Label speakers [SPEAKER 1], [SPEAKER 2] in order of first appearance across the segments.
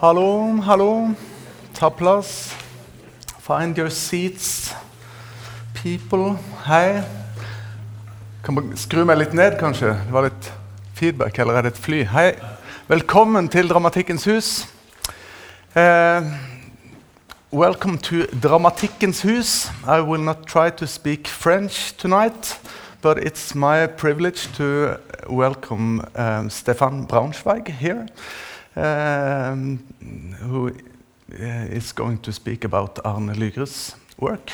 [SPEAKER 1] Hallo, hallo. Ta plass. Find your seats. People. Hei. Kan skru meg litt ned, kanskje? Det var litt feedback, eller er det et fly? Hei. Velkommen til Dramatikkens hus. Eh, welcome to Dramatikkens hus. I will not try to speak French tonight, but it's my privilege to welcome um, Stéphane Braunschweig here um, who uh, is going to speak about Arne Lygres work.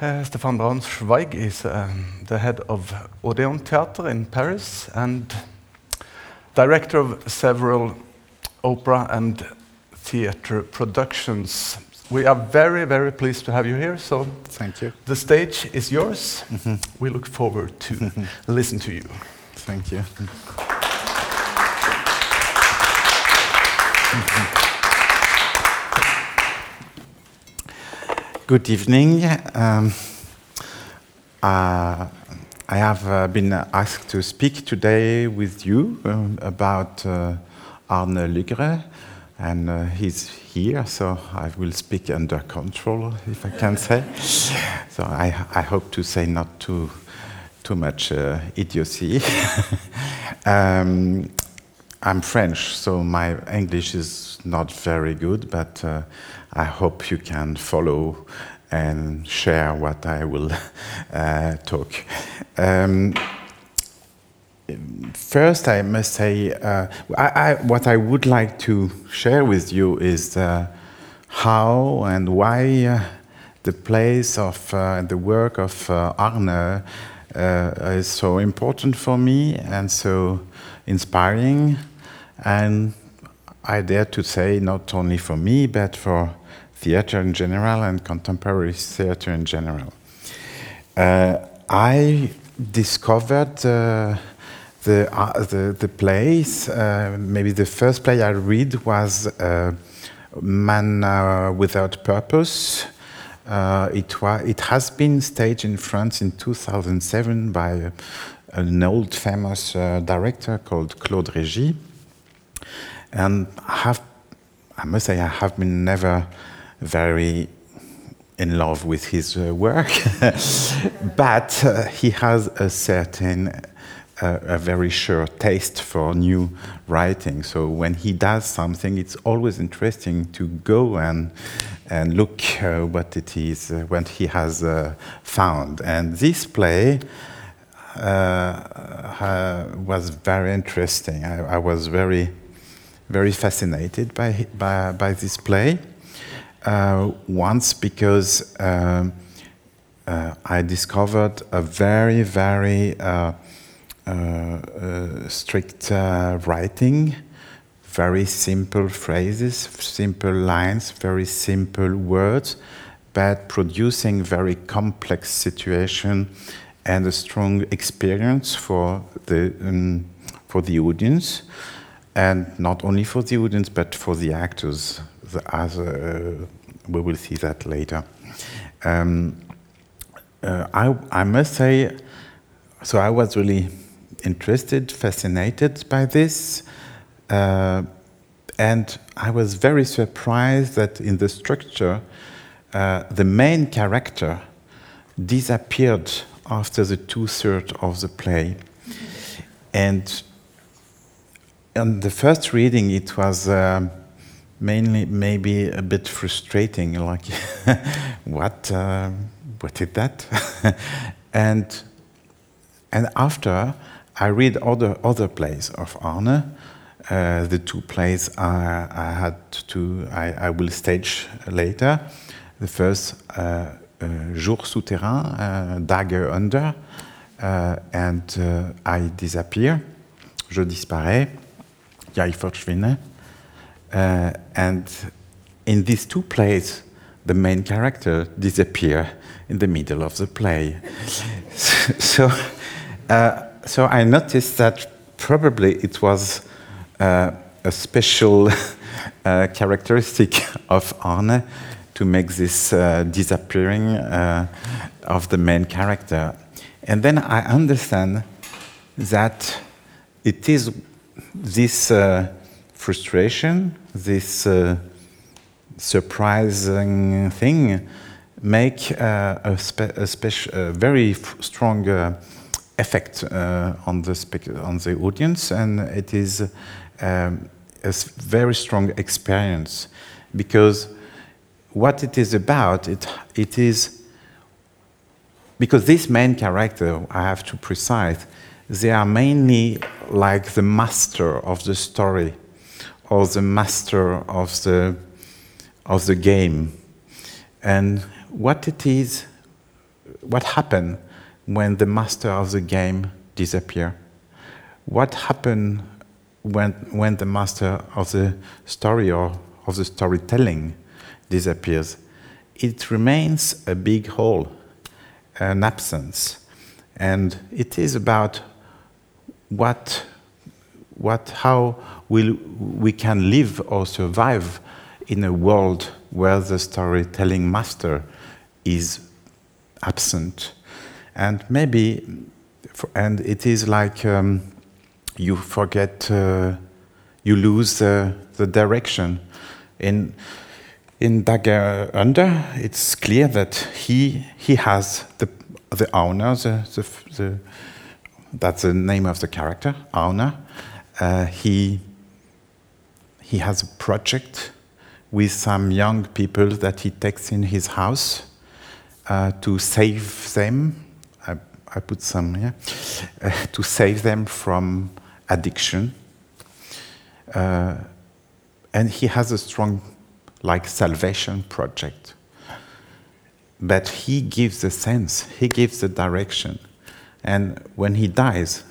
[SPEAKER 1] Uh, Stéphane Braunschweig is um, the head of Odeon Theater in Paris and director of several opera and theater productions. We are very, very pleased to have you here. So
[SPEAKER 2] Thank you.
[SPEAKER 1] the stage is yours. We look forward to listen to you.
[SPEAKER 2] Thank you. Good evening. Um, uh, I have uh, been asked to speak today with you um, about uh, Arne Lygre, and uh, he's here, so I will speak under control, if I can say. So I, I hope to say not too too much uh, idiocy. um, I'm French, so my English is not very good, but uh, I hope you can follow and share what I will uh, talk. Um, first, I must say, uh, I, I, what I would like to share with you is uh, how and why uh, the place of uh, the work of Arne is so important for me and so inspiring, and I dare to say not only for me but for theater in general and contemporary theater in general. Uh, I discovered uh, the, uh, the the plays. Uh, maybe the first play I read was uh, Man uh, Without Purpose. It, wa- it has been staged in France in 2007 by an old famous director called Claude Régy. And I have, I must say, I have been never very in love with his uh, work, but uh, he has a certain, uh, a very sure taste for new writing. So when he does something, it's always interesting to go and and look uh, what it is, uh, what he has uh, found. And this play was very interesting. I, I was very, very fascinated by by, by this play. Uh, once because um, uh, I discovered a very, very uh, uh, uh, strict uh, writing, very simple phrases, simple lines, very simple words, but producing very complex situation and a strong experience for the um, for the audience, and not only for the audience but for the actors. The, as uh, we will see that later. Um, uh, I, I must say, so I was really interested, fascinated by this, uh, and I was very surprised that in the structure, uh, the main character disappeared after the two thirds of the play. And on the first reading, it was um, mainly maybe a bit frustrating, like, what, uh, what is that? and and after I read other other plays of Arne, uh, the two plays I, I had to I, I will stage later. The first, uh, uh, Jour souterrain, uh, Dager under, uh, and uh, I disappear. Je disparais. Jeg. Uh, and in these two plays, the main character disappear in the middle of the play. so, uh, so I noticed that probably it was uh, a special uh, characteristic of Arne to make this uh, disappearing uh, of the main character. And then I understand that it is this uh, frustration, this uh, surprising thing, make uh, a, a, a very strong uh, effect uh, on the on the audience, and it is um, a very strong experience because what it is about it it is because this main character I have to precise they are mainly like the master of the story or the master of the of the game. And what it is what happened when the master of the game disappear? What happened when when the master of the story or of the storytelling disappears? It remains a big hole an absence. And it is about what what how will we can live or survive in a world where the storytelling master is absent. And maybe and it is like um, you forget uh, you lose the, the direction. In in Dager under it's clear that he he has the the owner the, the, the that's the name of the character owner uh, he he has a project with some young people that he takes in his house uh, to save them. I, I put some here uh, to save them from addiction. Uh, and he has a strong, like, salvation project. But he gives the sense, he gives the direction. And when he dies,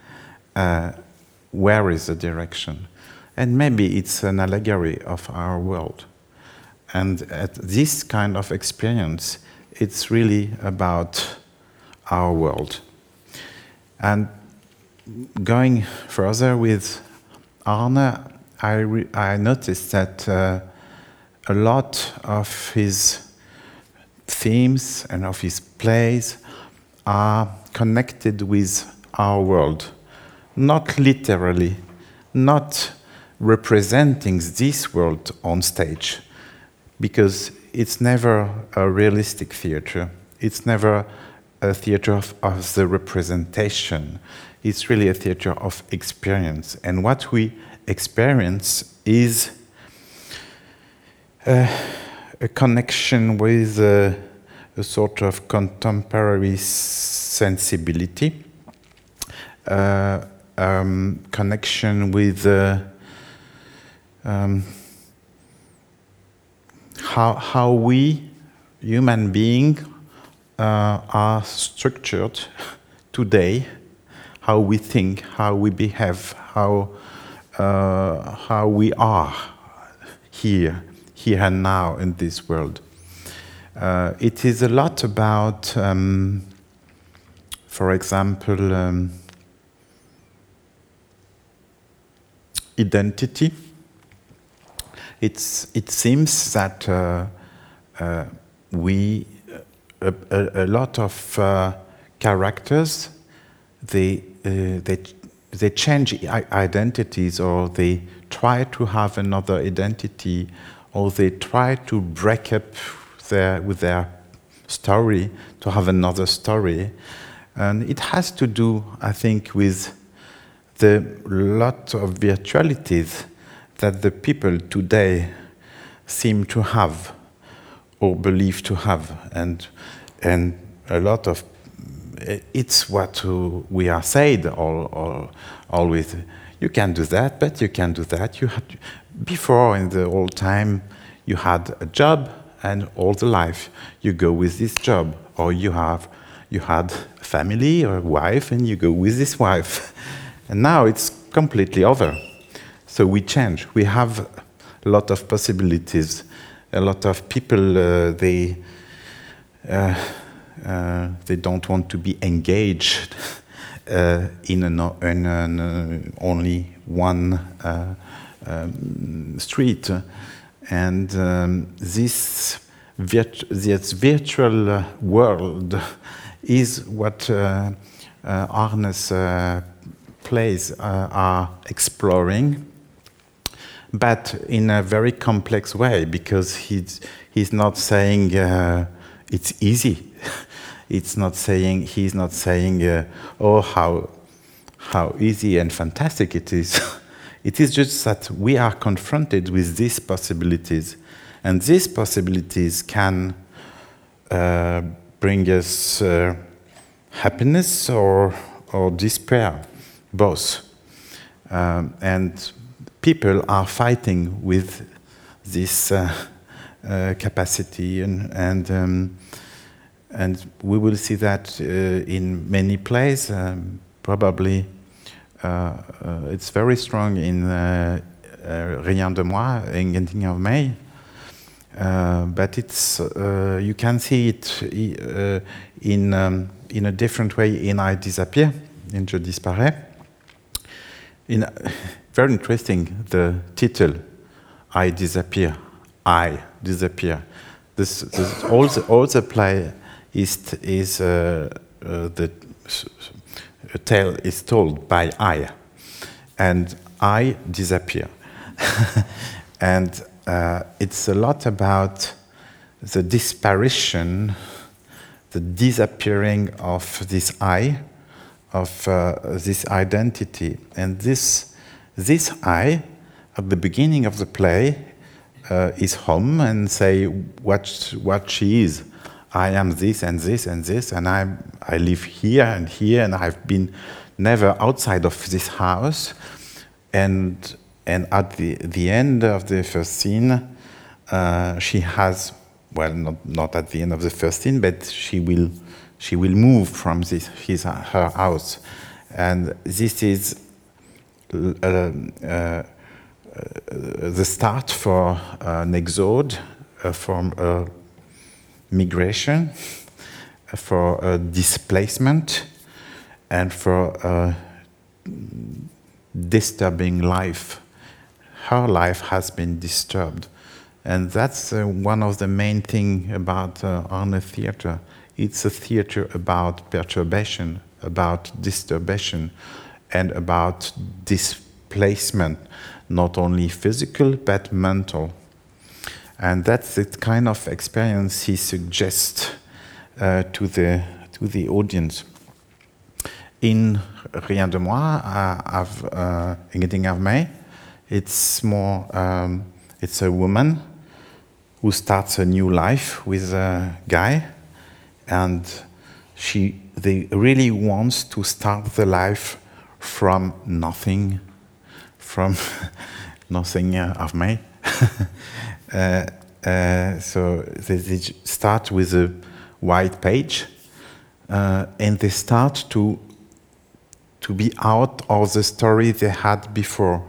[SPEAKER 2] uh, where is the direction? And maybe it's an allegory of our world. And at this kind of experience, it's really about our world. And going further with Arne, I, I noticed that uh, a lot of his themes and of his plays are connected with our world. Not literally, not representing this world on stage, because it's never a realistic theater. It's never a theater of, of the representation. It's really a theater of experience. And what we experience is uh, a connection with uh, a sort of contemporary sensibility, uh, um, connection with uh, um, how, how we, human beings, uh, are structured today, how we think, how we behave, how, uh, how we are here, here and now in this world. Uh, it is a lot about, um, for example, um, identity. It's, it seems that uh, uh, we, a, a, a, lot of uh, characters, they, they, they change identities or they try to have another identity or they try to break up with their story to have another story. And it has to do, I think, with the lot of virtualities that the people today seem to have or believe to have. And, and a lot of it's what we are said all, all, always. You can do that, but you can do that. You had, before, in the old time, you had a job, and all the life you go with this job, or you have you had a family or a wife, and you go with this wife. And now it's completely over. So we change. We have a lot of possibilities. A lot of people uh, they. Uh, uh, they don't want to be engaged uh, in, an, in uh, only one um, street. And um, this, virt this virtual world is what uh, Arne's plays are exploring. but in a very complex way because he's, he's not saying uh, it's easy. it's not saying, he's not saying, uh, oh, how, how easy and fantastic it is. it is just that we are confronted with these possibilities, and these possibilities can uh, bring us uh, happiness or, or despair, both. Um, and people are fighting with this uh, uh, capacity, and and, um, and we will see that uh, in many plays. Um, probably, it's very strong in uh, Rien de moi, Anything of May. but it's you can see it in um, in a different way in I Disappear, in Je Disparais. In, very interesting, the title, I Disappear, I Disappear. This, this all, the, all the play is, is uh, uh, the tale is told by I, and I disappear. and uh, it's a lot about the disparition the disappearing of this I, of uh, this identity. And this, this I, at the beginning of the play, uh, is home and say what, what she is. I am this and this and this, and I, I live here and here, and I've been never outside of this house. And, and at the, the end of the first scene, uh, she has well, not, not at the end of the first scene, but she will, she will move from this, his, her house. And this is uh, uh, the start for an exode, uh, from a migration, for a displacement, and for a disturbing life. Her life has been disturbed. And that's uh, one of the main things about uh, Arne theater. It's a theater about perturbation, about disturbation, and about displacement, not only physical but mental. And that's the kind of experience he suggests uh, to, the, to the audience. In Rien de Moi, uh, I've, uh, Ingenting av meg, it's more, um, it's a woman who starts a new life with a guy, and she they really wants to start the life from nothing, from nothing uh, of me. uh, uh, so they, they, start with a white page, uh, and they start to to be out of the story they had before,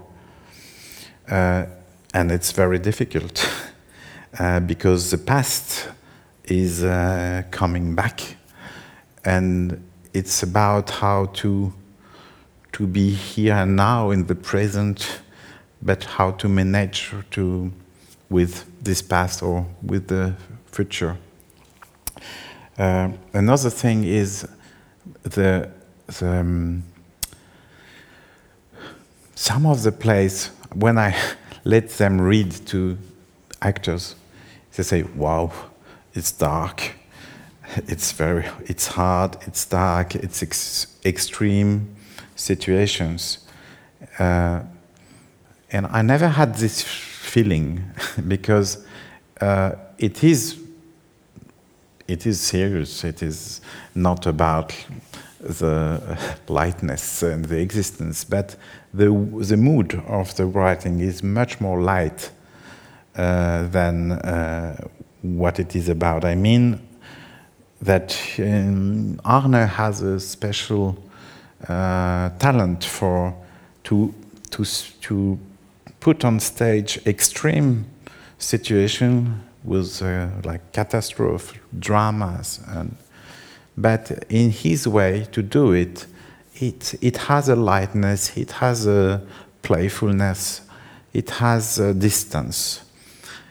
[SPEAKER 2] uh, and it's very difficult. Uh, because the past is uh, coming back, and it's about how to to be here and now in the present, but how to manage to with this past or with the future. Uh, another thing is the, the um, some of the plays when I let them read to actors they say, wow, it's dark, it's very, it's hard, it's dark, it's ex extreme situations. Uh, and I never had this feeling because uh, it is it is serious. It is not about the lightness and the existence, but the the mood of the writing is much more light uh, than uh, what it is about. I mean that um, Arne has a special uh, talent for to to to put on stage extreme situation with uh, like catastrophe dramas and but in his way to do it it it has a lightness it has a playfulness it has a distance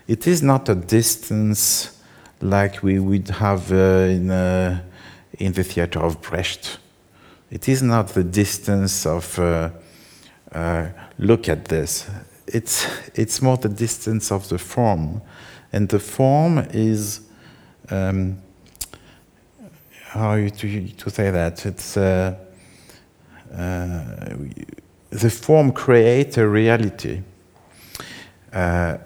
[SPEAKER 2] it is not a distance like we would have uh, in, uh, in the theater of Brecht. It is not the distance of uh, uh look at this. It's, it's more the distance of the form. And the form is, um, how you, to, to say that? It's, uh, uh, the form creates a reality. Uh,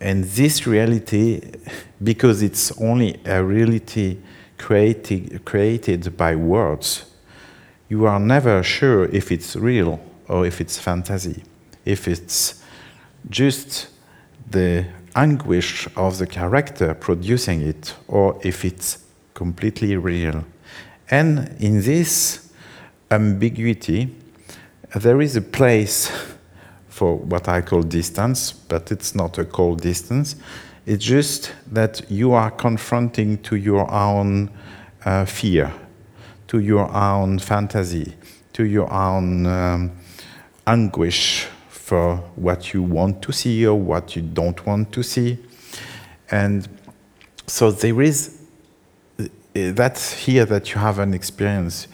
[SPEAKER 2] and this reality, because it's only a reality created, created by words, you are never sure if it's real or if it's fantasy, if it's just the anguish of the character producing it, or if it's completely real. And in this ambiguity, there is a place for what I call distance, but it's not a cold distance. It's just that you are confronting to your own uh, fear, to your own fantasy, to your own um, anguish for what you want to see or what you don't want to see. And so there is that's here that you have an experience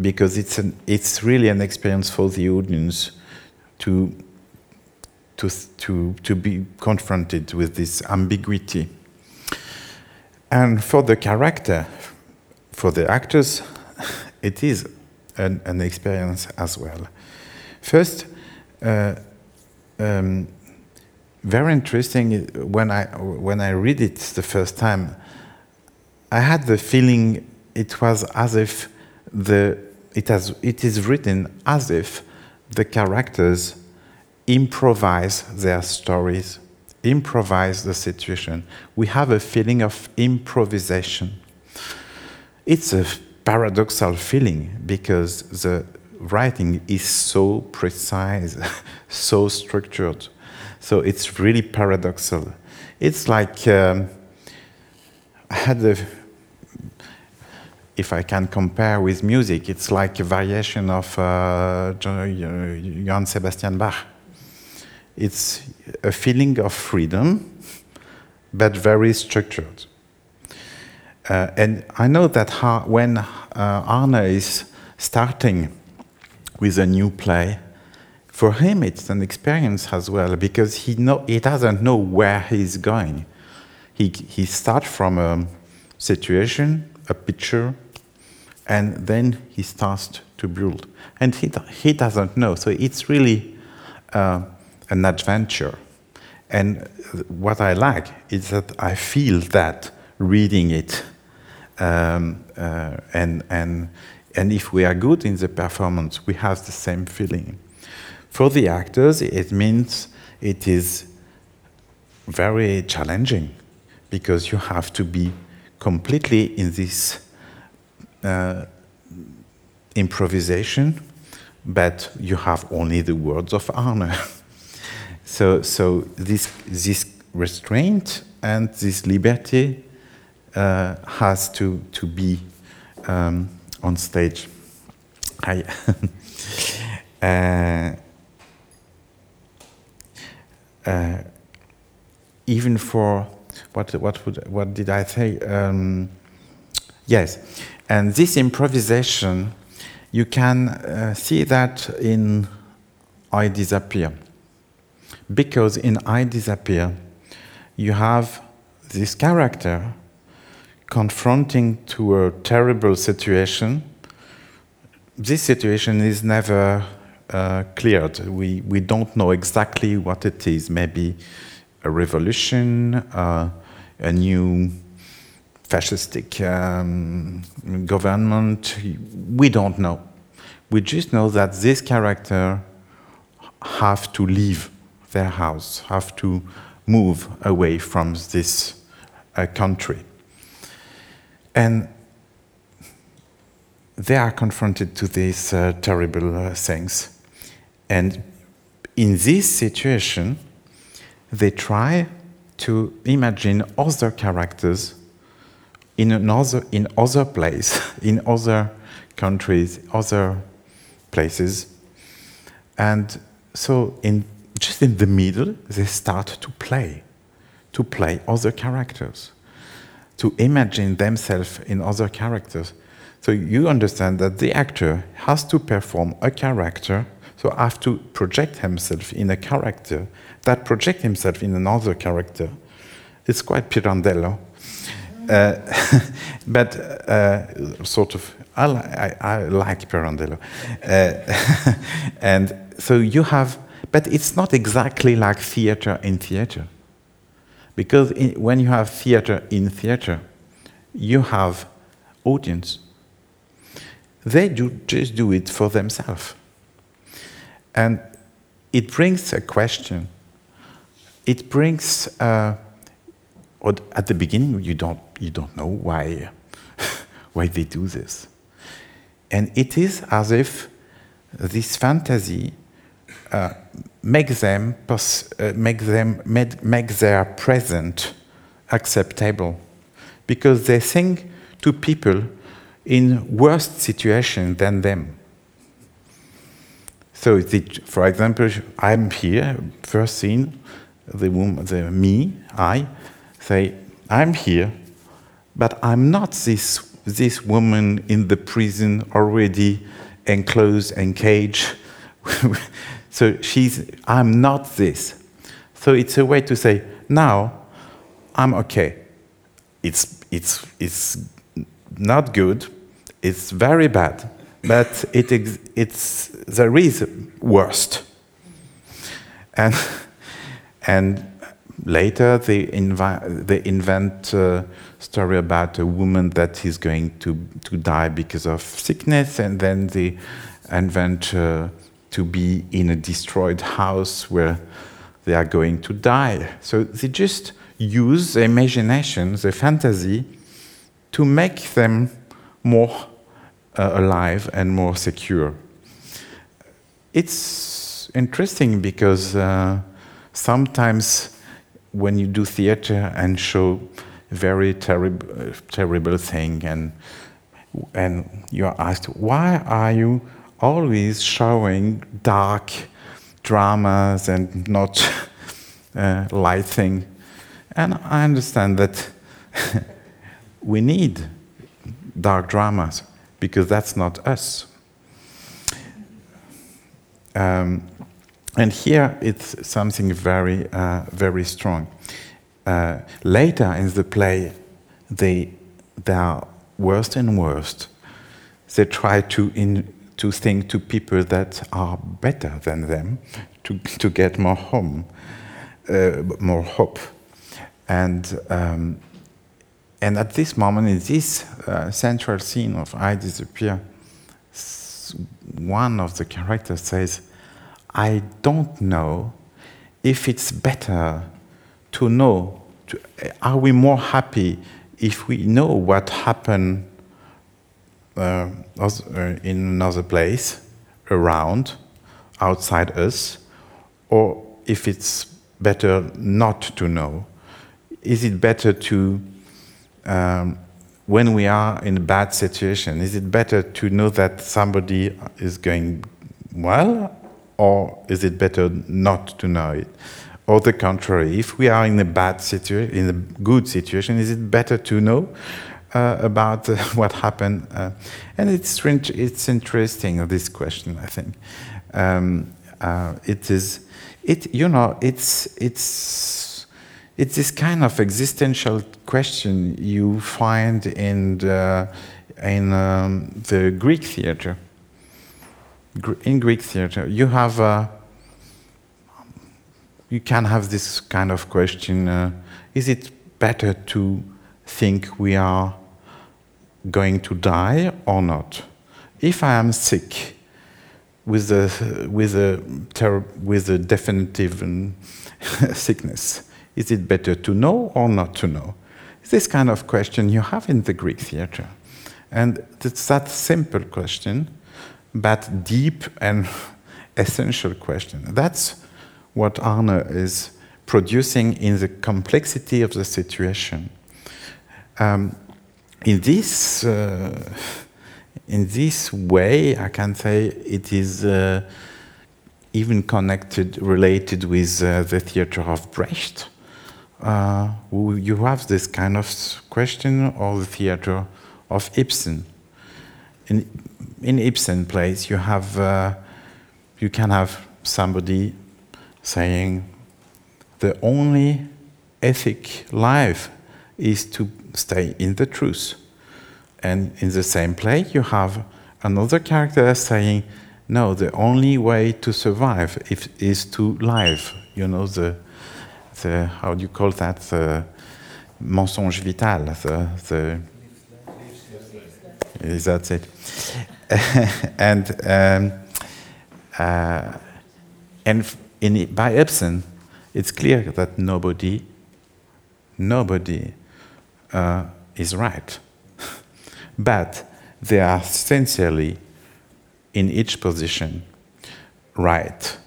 [SPEAKER 2] because it's an it's really an experience for the audience to to to to be confronted with this ambiguity and for the character for the actors it is an, an experience as well first uh, um, very interesting when I when I read it the first time I had the feeling it was as if the it, has, it is written as if the characters improvise their stories, improvise the situation. We have a feeling of improvisation. It's a paradoxal feeling because the writing is so precise, so structured. So it's really paradoxal. It's like um, I had the if I can compare with music, it's like a variation of uh, Johann Sebastian Bach. It's a feeling of freedom, but very structured. Uh, and I know that when uh, Arne is starting with a new play, for him it's an experience as well because he know he doesn't know where he's going. He he starts from a situation, a picture, and then he starts to build. And he, he doesn't know. So it's really uh, an adventure. And what I like is that I feel that reading it. Um, uh, and, and, and if we are good in the performance, we have the same feeling. For the actors, it means it is very challenging because you have to be completely in this uh, improvisation, but you have only the words of honor. so, so this, this restraint and this liberty uh, has to, to be um, on stage. I uh, uh, even for what what would, what did I say? Um, yes, and this improvisation, you can uh, see that in I Disappear. Because in I Disappear, you have this character confronting to a terrible situation. This situation is never uh, cleared. We, we don't know exactly what it is. Maybe a revolution, uh, a new fascistic um, government. We don't know. We just know that this character have to leave their house, have to move away from this uh, country. And they are confronted to these uh, terrible uh, things. And in this situation, they try to imagine other characters in another in other place, in other countries, other places. And so in just in the middle, they start to play, to play other characters, to imagine themselves in other characters. So you understand that the actor has to perform a character So have to project himself in a character that project himself in another character. It's quite Pirandello. Uh, but uh, sort of, I, I, I like Pirandello. Uh, and so you have, but it's not exactly like theater in theater. Because in, when you have theater in theater, you have audience. They do, just do it for themselves. And it brings a question. It brings, uh, at the beginning, you don't, you don't know why, why they do this. And it is as if this fantasy uh, makes them, uh, make them make, make their present acceptable because they think to people in worse situation than them. So, the, for example, I'm here, first scene, the woman, the me, I, say, I'm here, but I'm not this, this woman in the prison already enclosed and caged. so she's, I'm not this. So it's a way to say, now I'm okay. It's, it's, it's not good, it's very bad, but it it's there is worst. And and later they, invi- they invent a story about a woman that is going to, to die because of sickness, and then they invent uh, to be in a destroyed house where they are going to die. So they just use the imagination, the fantasy, to make them more uh, alive and more secure. It's interesting because uh, sometimes when you do theater and show very terrible, uh, terrible thing and and you are asked why are you always showing dark dramas and not uh, light thing and i understand that we need dark dramas because that's not us. Um, and here it's something very, uh, very strong. Uh, later in the play, they, they are worse and worse. They try to, in, to think to people that are better than them to, to get more home, uh, more hope. And um, and at this moment, in this uh, central scene of I Disappear, one of the characters says, I don't know if it's better to know, to, are we more happy if we know what happened uh, in another place, around, outside us, or if it's better not to know? Is it better to um, when we are in a bad situation, is it better to know that somebody is going well, or is it better not to know it? Or the contrary, if we are in a bad situation, in a good situation, is it better to know uh, about uh, what happened? Uh, and it's it's interesting this question. I think um, uh, it is. It you know it's it's it's this kind of existential question you find in the, in um, the Greek theater. In Greek theater, you have you can have this kind of question: uh, Is it better to think we are going to die or not? If I am sick with a with a with a definitive um, sickness is it better to know or not to know? This kind of question you have in the Greek theater. And it's that simple question, but deep and essential question. That's what Arne is producing in the complexity of the situation. Um, in this, uh, in this way, I can say it is uh, even connected, related with uh, the theater of Brecht uh, you have this kind of question of the theater of Ibsen. In, in Ibsen plays, you have uh, you can have somebody saying the only ethic life is to stay in the truth. And in the same play, you have another character saying, no, the only way to survive if, is to live. You know, the, the, how do you call that? The mensonge vital. The, the, that's it. and um, uh, and in, by Ibsen, it's clear that nobody, nobody uh, is right. but they are sincerely in each position right.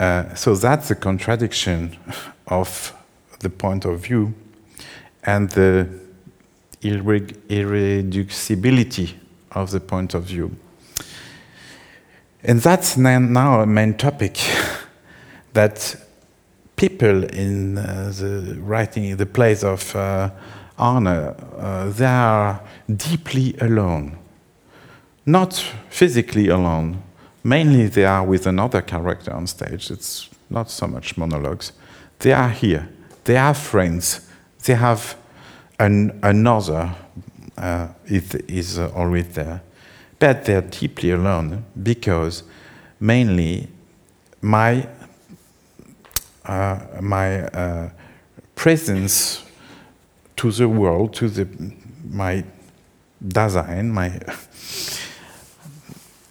[SPEAKER 2] Uh, so that's the contradiction of the point of view and the irreducibility of the point of view. And that's now a main topic that people in uh, the writing, the plays of uh, Arne, uh, they are deeply alone. Not physically alone, mainly they are with another character on stage. It's not so much monologues. They are here, they have friends, they have an, another uh, is, is always there. But they're deeply alone because mainly my, my uh, presence to the world, to the, my design, my,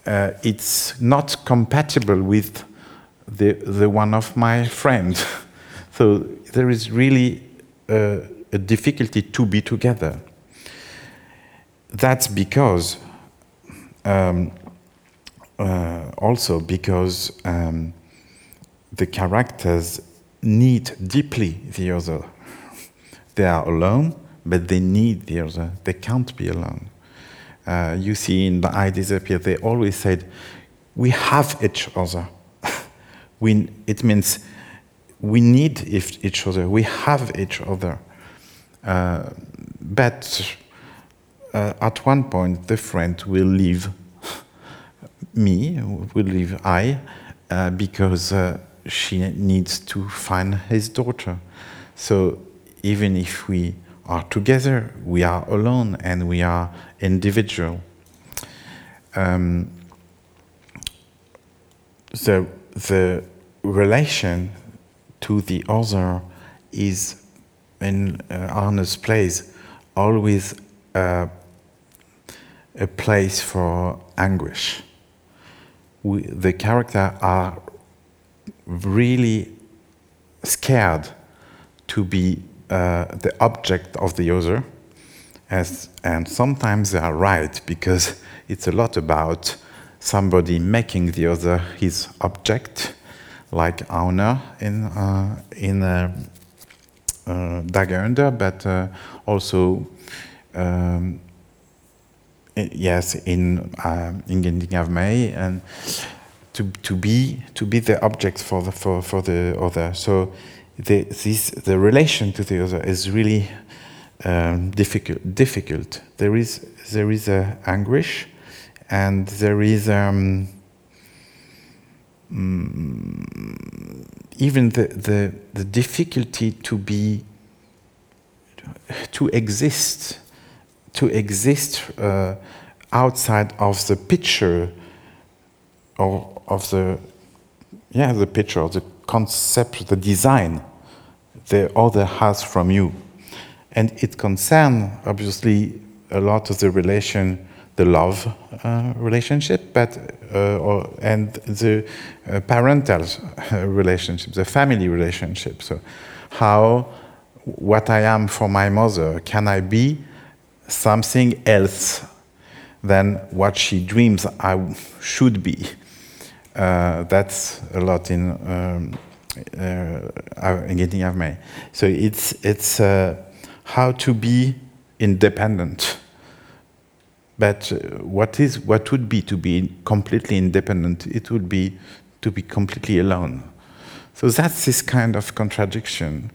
[SPEAKER 2] uh, it's not compatible with the, the one of my friends. so there is really uh, a difficulty to be together. That's because, um, uh, also because um, the characters need deeply the other. They are alone, but they need the other. They can't be alone. Uh, you see in the I Disappear, they always said, we have each other. we, it means we need each other. We have each other. Uh, but uh, at one point, the friend will leave me, will leave I, uh, because uh, she needs to find his daughter. So even if we are together, we are alone and we are individual. Um, the, the relation to the other is in uh, Arne's plays always uh, a place for anguish. We, the characters are really scared to be uh, the object of the other, as, and sometimes they are right because it's a lot about somebody making the other his object, like Auner in, uh, in uh, uh, Dager under, but uh, also um, yes, in uh, Ingenting av meg, and to, to be to be the object for the for, for the other. So the this the relation to the other is really um, difficult. Difficult. There is there is a anguish, and there is. Um, mm, even the, the, the difficulty to be to exist to exist uh, outside of the picture or of the yeah the picture the concept the design the other has from you and it concerns obviously a lot of the relation the love uh, relationship, but uh, or, and the uh, parental uh, relationship, the family relationship. So, how what I am for my mother can I be something else than what she dreams I should be? Uh, that's a lot in um, uh, getting of me. So it's it's how to be independent but uh, what is what would be to be completely independent? It would be to be completely alone. So that's this kind of contradiction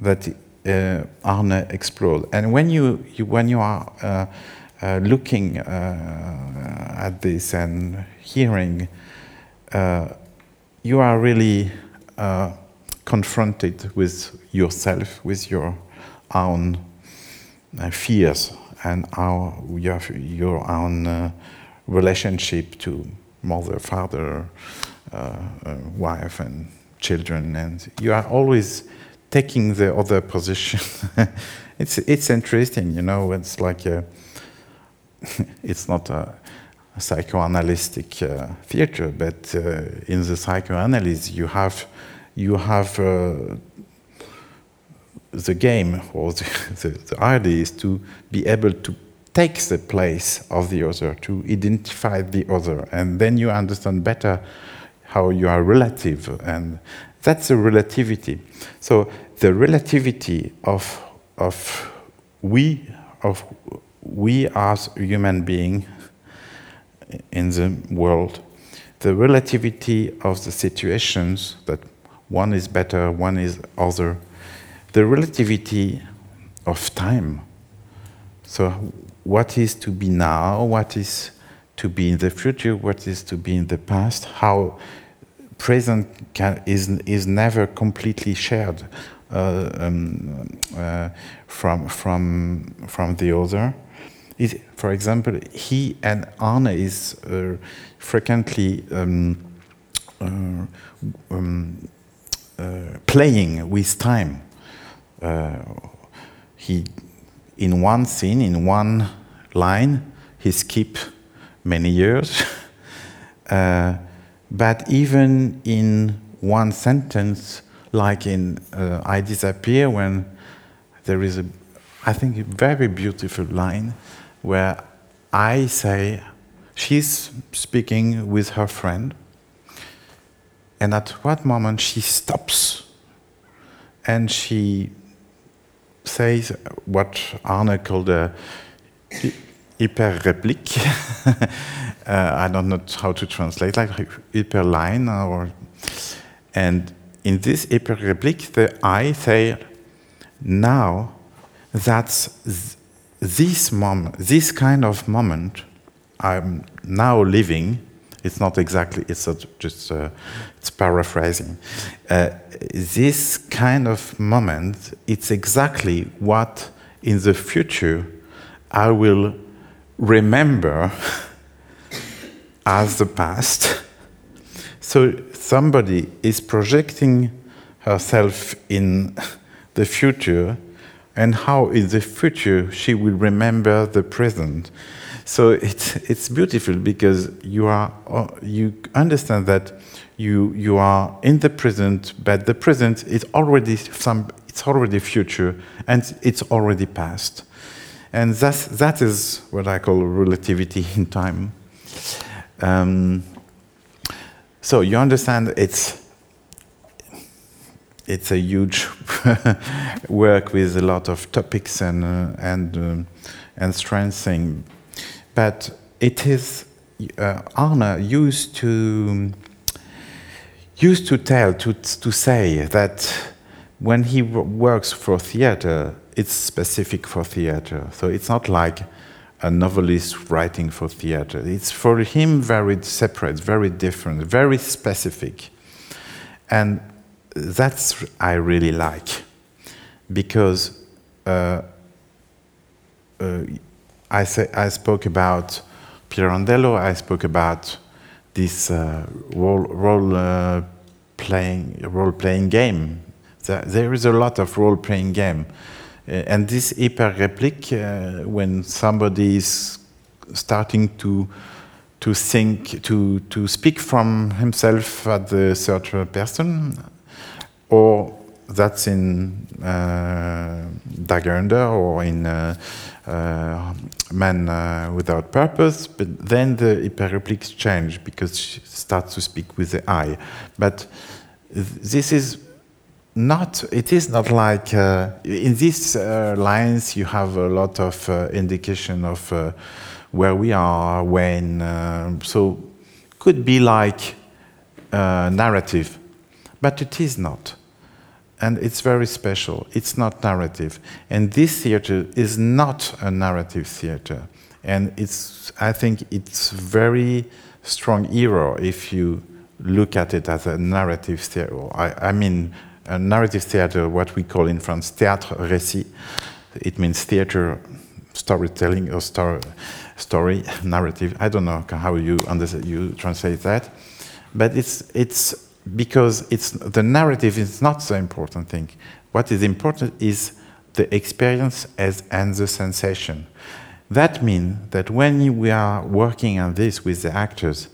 [SPEAKER 2] that uh, Arne explored. And when you, you when you are uh, uh, looking uh, at this and hearing uh, you are really uh, confronted with yourself, with your own uh, fears and our, your, your own uh, relationship to mother, father, uh, wife, and children, and you are always taking the other position. it's it's interesting, you know. It's like a, it's not a psychoanalytic uh, theater, but uh, in the psychoanalysis, you have you have uh, the game or the, the, the idea is to be able to take the place of the other, to identify the other, and then you understand better how you are relative, and that's the relativity. So the relativity of of we of we as human being in the world, the relativity of the situations that one is better, one is other, the relativity of time. So, what is to be now, what is to be in the future, what is to be in the past, how present can, is, is never completely shared uh, um, uh, from, from, from the other. It, for example, he and Arne is uh, frequently um, uh, um, uh, playing with time. Uh, he, in one scene, in one line, he skip many years. Uh, but even in one sentence, like in uh, I Disappear, when there is a, I think, a very beautiful line where I say, she's speaking with her friend, and at what moment she stops and she says what Arne called a hyperreplique. uh, I don't know how to translate, like hyperline or. And in this hyperreplique, the I say, now that's th this moment, this kind of moment I'm now living it's not exactly, it's just, uh, it's paraphrasing. Uh, this kind of moment, it's exactly what in the future I will remember as the past. So somebody is projecting herself in the future and how in the future she will remember the present. So it's, it's beautiful because you, are, uh, you understand that you, you are in the present, but the present is already some, it's already future and it's already past. And that's, that is what I call relativity in time. Um, so you understand it's, it's a huge work with a lot of topics and, uh, and, um, and strengthening but it is uh, Arne used to used to tell to to say that when he works for theater, it's specific for theater. So it's not like a novelist writing for theater. It's for him very separate, very different, very specific, and that's I really like because. Uh, uh, I, say, I spoke about Pirandello, I spoke about this uh, role, role uh, playing role playing game. There is a lot of role playing game, uh, and this hyper replique uh, when somebody is starting to to think to to speak from himself at the third person, or that's in uh, Dager or in uh, uh, Man uh, Without Purpose, but then the hyperrepliques change because she starts to speak with the I. But this is not, it is not like, in these lines you have a lot of indication of where we are, when, so could be like narrative, but it is not and it's very special. It's not narrative. And this theater is not a narrative theater. And it's, I think it's very strong error if you look at it as a narrative theater. I, I mean, a narrative theater, what we call in France théâtre récit. It means theater, storytelling, or story, story narrative. I don't know how you you translate that, but it's it's because it's the narrative is not the important thing. What is important is the experience as and the sensation. That means that when we are working on this with the actors,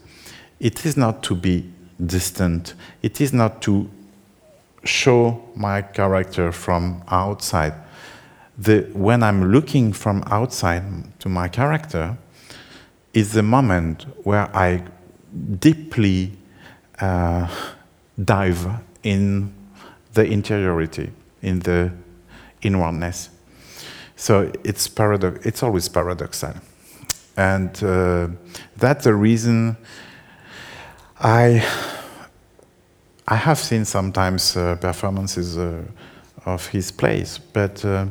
[SPEAKER 2] it is not to be distant. It is not to show my character from outside. The, when I'm looking from outside to my character, is the moment where I deeply uh, dive in the interiority, in the inwardness. So it's paradox. It's always paradoxal, and uh, that's the reason I I have seen sometimes uh, performances uh, of his plays, but uh,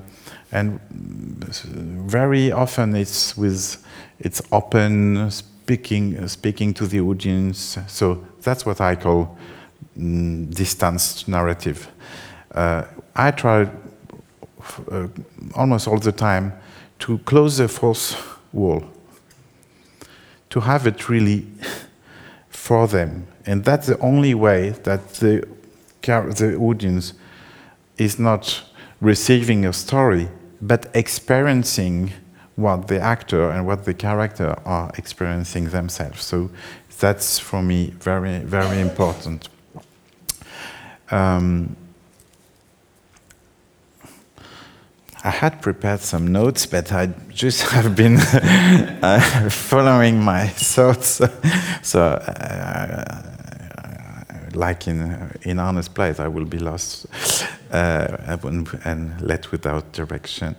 [SPEAKER 2] and very often it's with it's open speaking speaking to the audience. So that's what I call mm, distanced narrative. Uh, I try uh, almost all the time to close the fourth wall, to have it really for them. And that's the only way that the, the audience is not receiving a story, but experiencing what the actor and what the character are experiencing themselves. So that's for me very, very important. Um, I had prepared some notes, but I just have been uh, following my thoughts. so, uh, like in in honest place, I will be lost uh, and led without direction.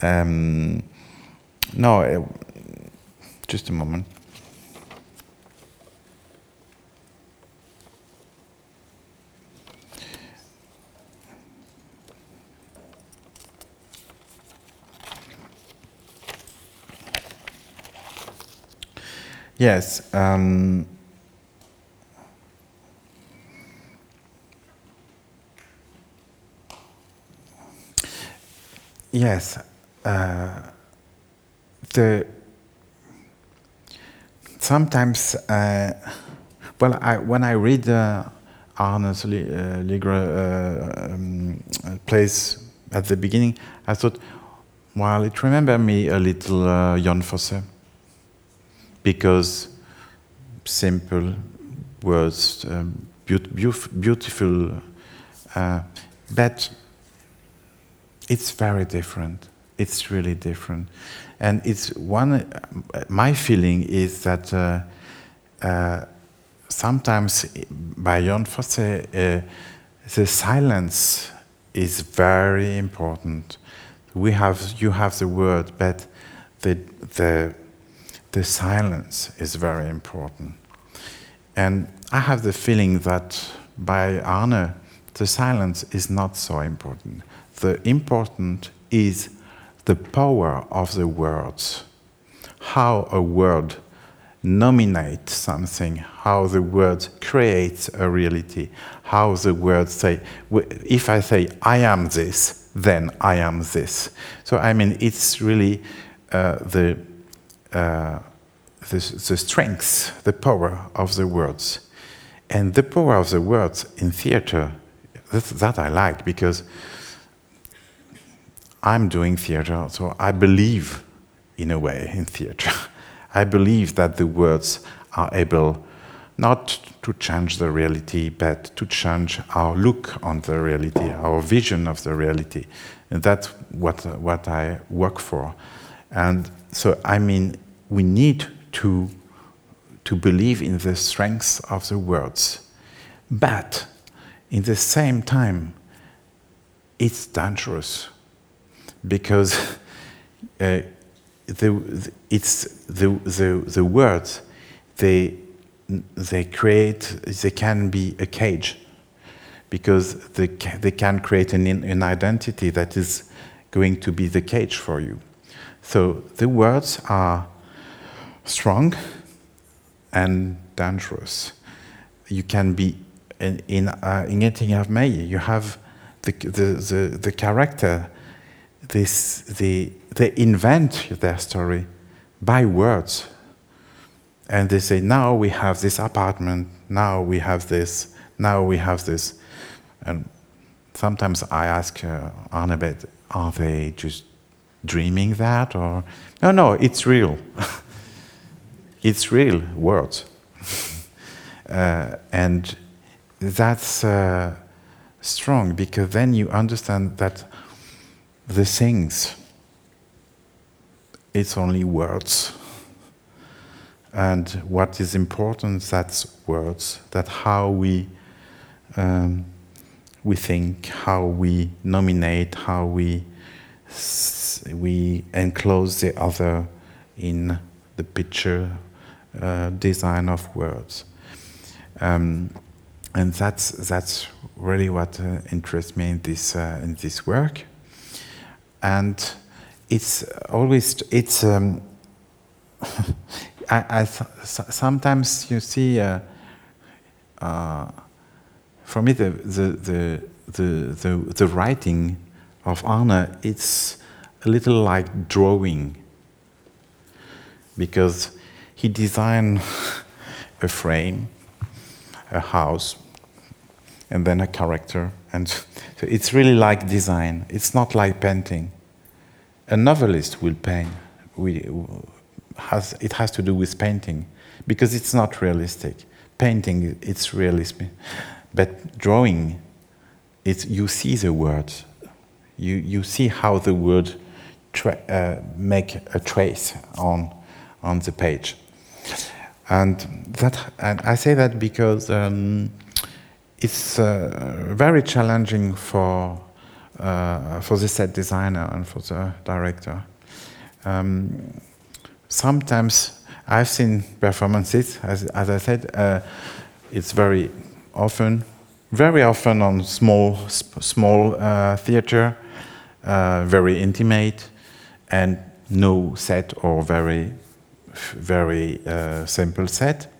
[SPEAKER 2] Um, no, uh, just a moment. Yes. Um, yes. Uh, the sometimes, uh, well, I, when I read uh, Arne's uh, Lygre uh, um, plays at the beginning, I thought, well, it remembered me a little uh, Jon Fosse because simple words, um, beautiful, uh, but it's very different. It's really different, and it's one. My feeling is that uh, uh, sometimes by Jon Fosse, uh, the silence is very important. We have you have the word, but the the the silence is very important. And I have the feeling that by Arne, the silence is not so important. The important is the power of the words, how a word nominates something, how the word creates a reality, how the words say, if I say, I am this, then I am this. So, I mean, it's really uh, the uh, the, the strength, the power of the words. And the power of the words in theater, that, that I like because I'm doing theater, so I believe in a way in theater. I believe that the words are able not to change the reality, but to change our look on the reality, our vision of the reality. And that's what, what I work for. And so, I mean, we need to, to believe in the strength of the words. But in the same time, it's dangerous because uh, the, it's the, the, the words, they, they create, they can be a cage because they, they can create an, an identity that is going to be the cage for you. So the words are strong and dangerous. you can be in in, uh, in Getting of May. You have the, the the the character. This the they invent their story by words, and they say now we have this apartment. Now we have this. Now we have this, and sometimes I ask uh, Arnebet, are they just dreaming that or no no it's real. It's real words uh, and that's uh, strong because then you understand that the things it's only words. And what is important that's words that how we um, we think how we nominate how we we enclose the other in the picture uh, design of words. Um, and that's, that's really what uh, interests me in this, uh, in this work. And it's always, it's, um, I, I sometimes you see, uh, uh, for me, the, the, the, the, the, the writing of Arne, it's a little like drawing because he designed a frame, a house, and then a character. And so it's really like design. It's not like painting. A novelist will paint. We, has, it has to do with painting because it's not realistic. Painting, it's realism. But drawing, it's, you see the words you, you see how the word uh, make a trace on, on the page. And, that, and I say that because um, it's uh, very challenging for, uh, for the set designer and for the director. Um, sometimes I've seen performances, as, as I said, uh, it's very often, very often on small, small uh, theater, uh, very intimate, and no set or very, very uh, simple set.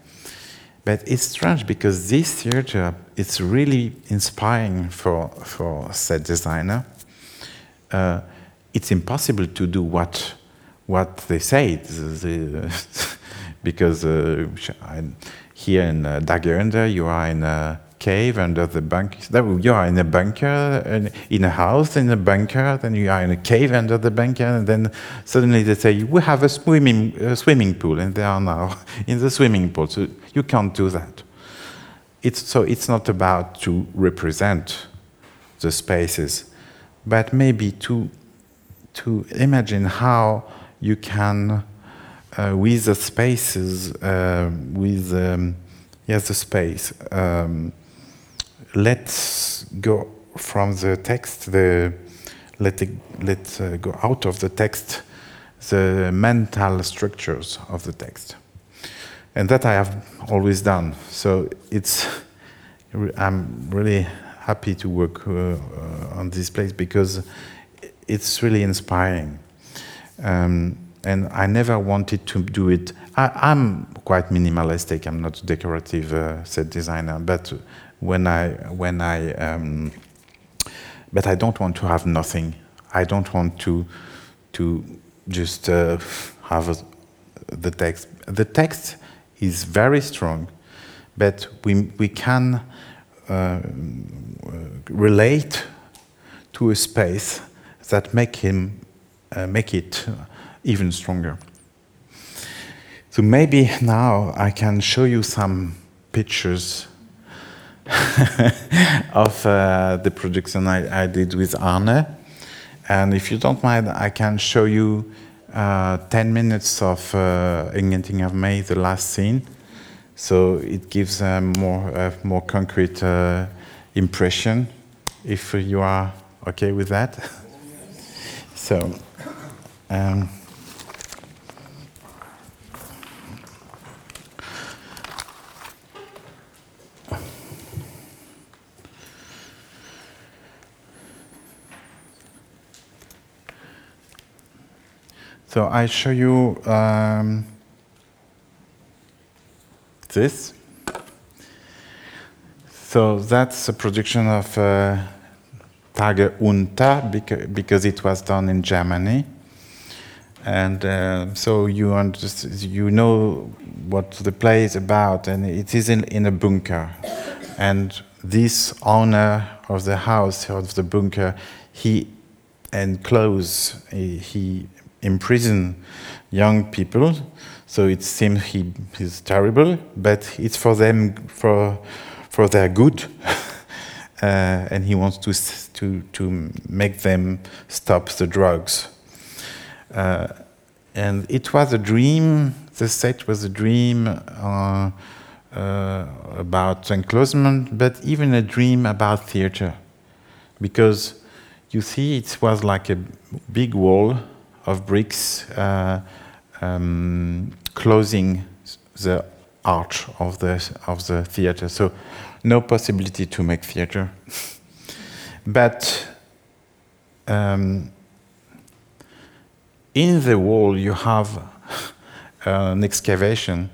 [SPEAKER 2] But it's strange because this theater is really inspiring for for set designer. Uh, it's impossible to do what what they say because uh, here in uh, you are in a cave under the bunker. You are in a bunker, in a house, in a bunker, then you are in a cave under the bunker, and then suddenly they say, We have a swimming, a swimming pool, and they are now in the swimming pool. So you can't do that. It's, so it's not about to represent the spaces, but maybe to, to imagine how you can, uh, with the spaces, uh, with um, yes, the space, um, let's go from the text, the, let, let uh, go out of the text the mental structures of the text. And that I have always done. So it's, I'm really happy to work uh, uh, on this place because it's really inspiring. Um, and I never wanted to do it. I, am quite minimalistic. I'm not a decorative uh, set designer, but when I when I um, but I don't want to have nothing. I don't want to to just uh, have a, the text. The text is very strong, but we we can uh, relate to a space that make him uh, make it even stronger. So maybe now I can show you some pictures of uh, the production I, I, did with Arne. And if you don't mind, I can show you uh, 10 minutes of uh, Ingenting av meg, the last scene. So it gives a more, more concrete uh, impression, if you are okay with that. so, um, So I show you um, this. So that's a production of uh, Tage Unter because, it was done in Germany. And uh, so you, you know what the play is about, and it is in, in a bunker. And this owner of the house, of the bunker, he enclose, he, he imprisoned young people. So it seems he is terrible, but it's for them, for for their good, uh, and he wants to, to, to make them stop the drugs. Uh, and it was a dream, the set was a dream uh, uh about enclosement, but even a dream about theater. Because you see, it was like a big wall of bricks uh, um, closing the arch of the, of the theater. So no possibility to make theater. but um, in the wall, you have an excavation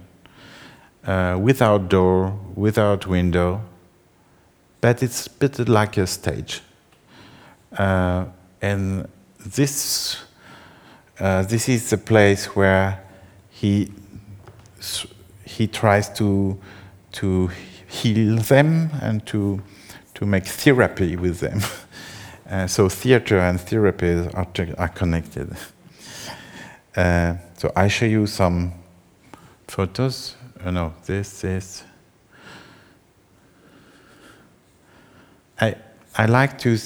[SPEAKER 2] uh, without door, without window, but it's a bit like a stage. Uh, and this, uh, this is the place where he, he tries to, to heal them and to, to make therapy with them. Uh, so theater and therapy are, are connected. Uh, so I show you some photos. Oh, no, this is. I I like to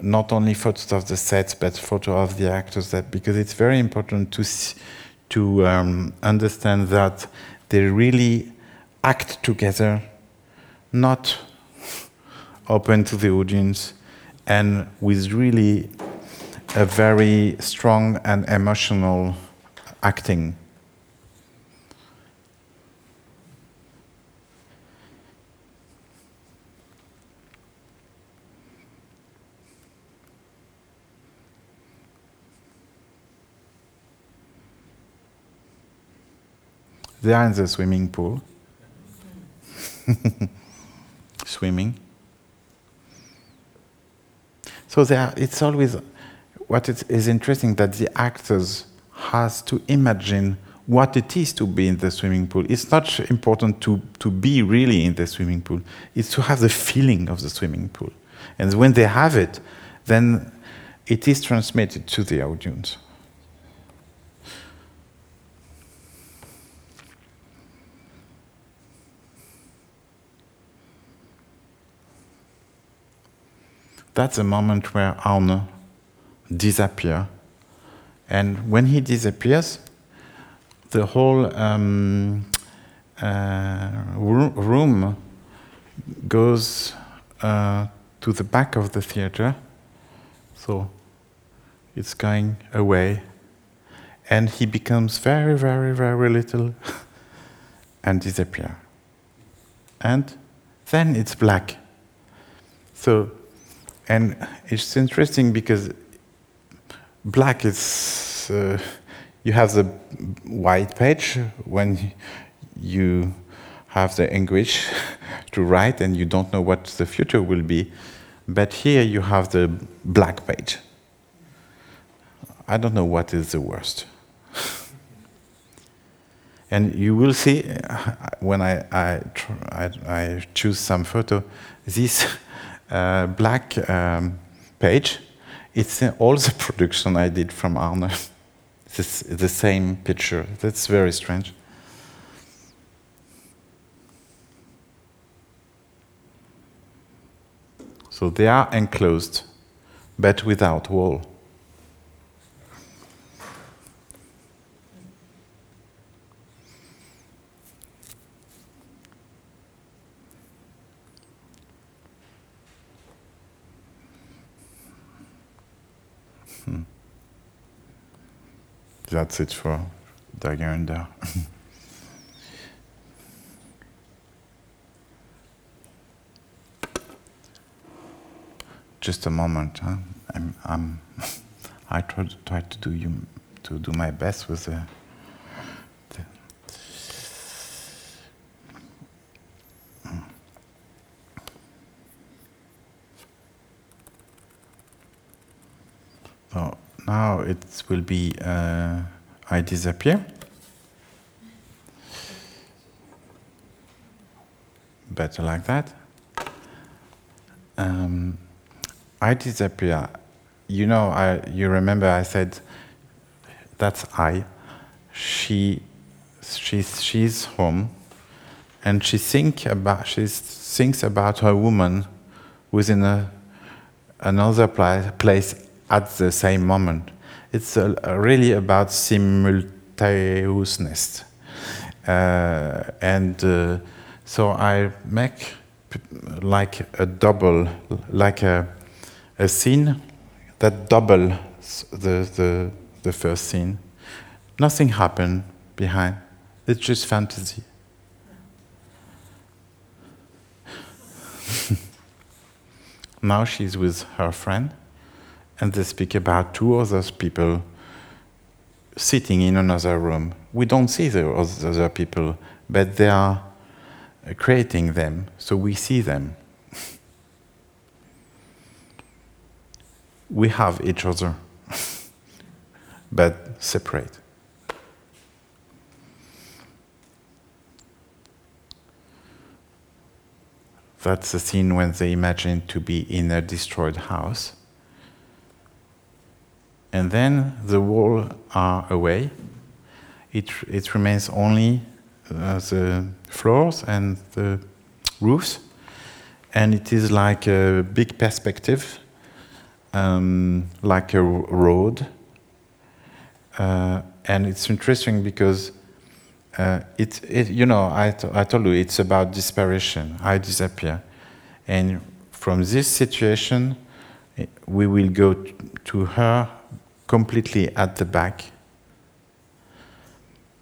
[SPEAKER 2] not only photos of the sets, but photos of the actors. That because it's very important to to um, understand that they really act together, not open to the audience, and with really a very strong and emotional acting. They are in the swimming pool. Swimming. So there, it's always what is interesting that the actors has to imagine what it is to be in the swimming pool. It's not important to, to be really in the swimming pool. It's to have the feeling of the swimming pool. And when they have it, then it is transmitted to the audience. That's a moment where Arne disappears. And when he disappears, the whole um, uh, room goes uh, to the back of the theater. So it's going away. And he becomes very, very, very little and disappears. And then it's black. So and it's interesting because black is, uh, you have the white page when you have the English to write and you don't know what the future will be. But here you have the black page. I don't know what is the worst. and you will see uh, when I, I, I, I choose some photo, this black um, page. It's all the production I did from Arne. it's the same picture. That's very strange. So they are enclosed, but without wall. that's it for Dager under. Just a moment, huh? I'm, I'm I try to, try to do you to do my best with the, the now it will be uh, I disappear. Better like that. Um, I disappear. You know, I, you remember I said that's I. She, she's, she's home, and she think about she thinks about her woman who's in a, another pla- place at the same moment. It's really about simultaneousness, uh, and uh, so I make like a double, like a, a scene that double the, the, the first scene. Nothing happened behind. It's just fantasy. now she's with her friend, and they speak about two other people sitting in another room. We don't see the other people, but they are creating them, so we see them. we have each other, but separate. That's the scene when they imagine to be in a destroyed house. And then the walls are away. It, it remains only uh, the floors and the roofs. And it is like a big perspective, um, like a road. Uh, and it's interesting because uh, it, it, you know, I, I told you it's about disparition. I disappear. And from this situation, eh, we will go to her completely at the back.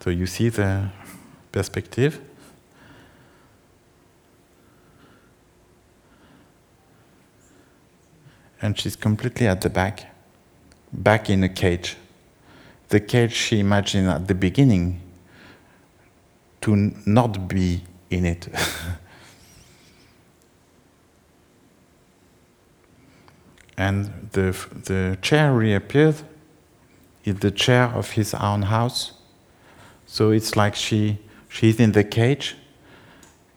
[SPEAKER 2] So you see the perspective. And she's completely at the back, back in a cage. The cage she imagined at the beginning to not be in it. and the, the chair reappeared the chair of his own house. So it's like she, she's in the cage.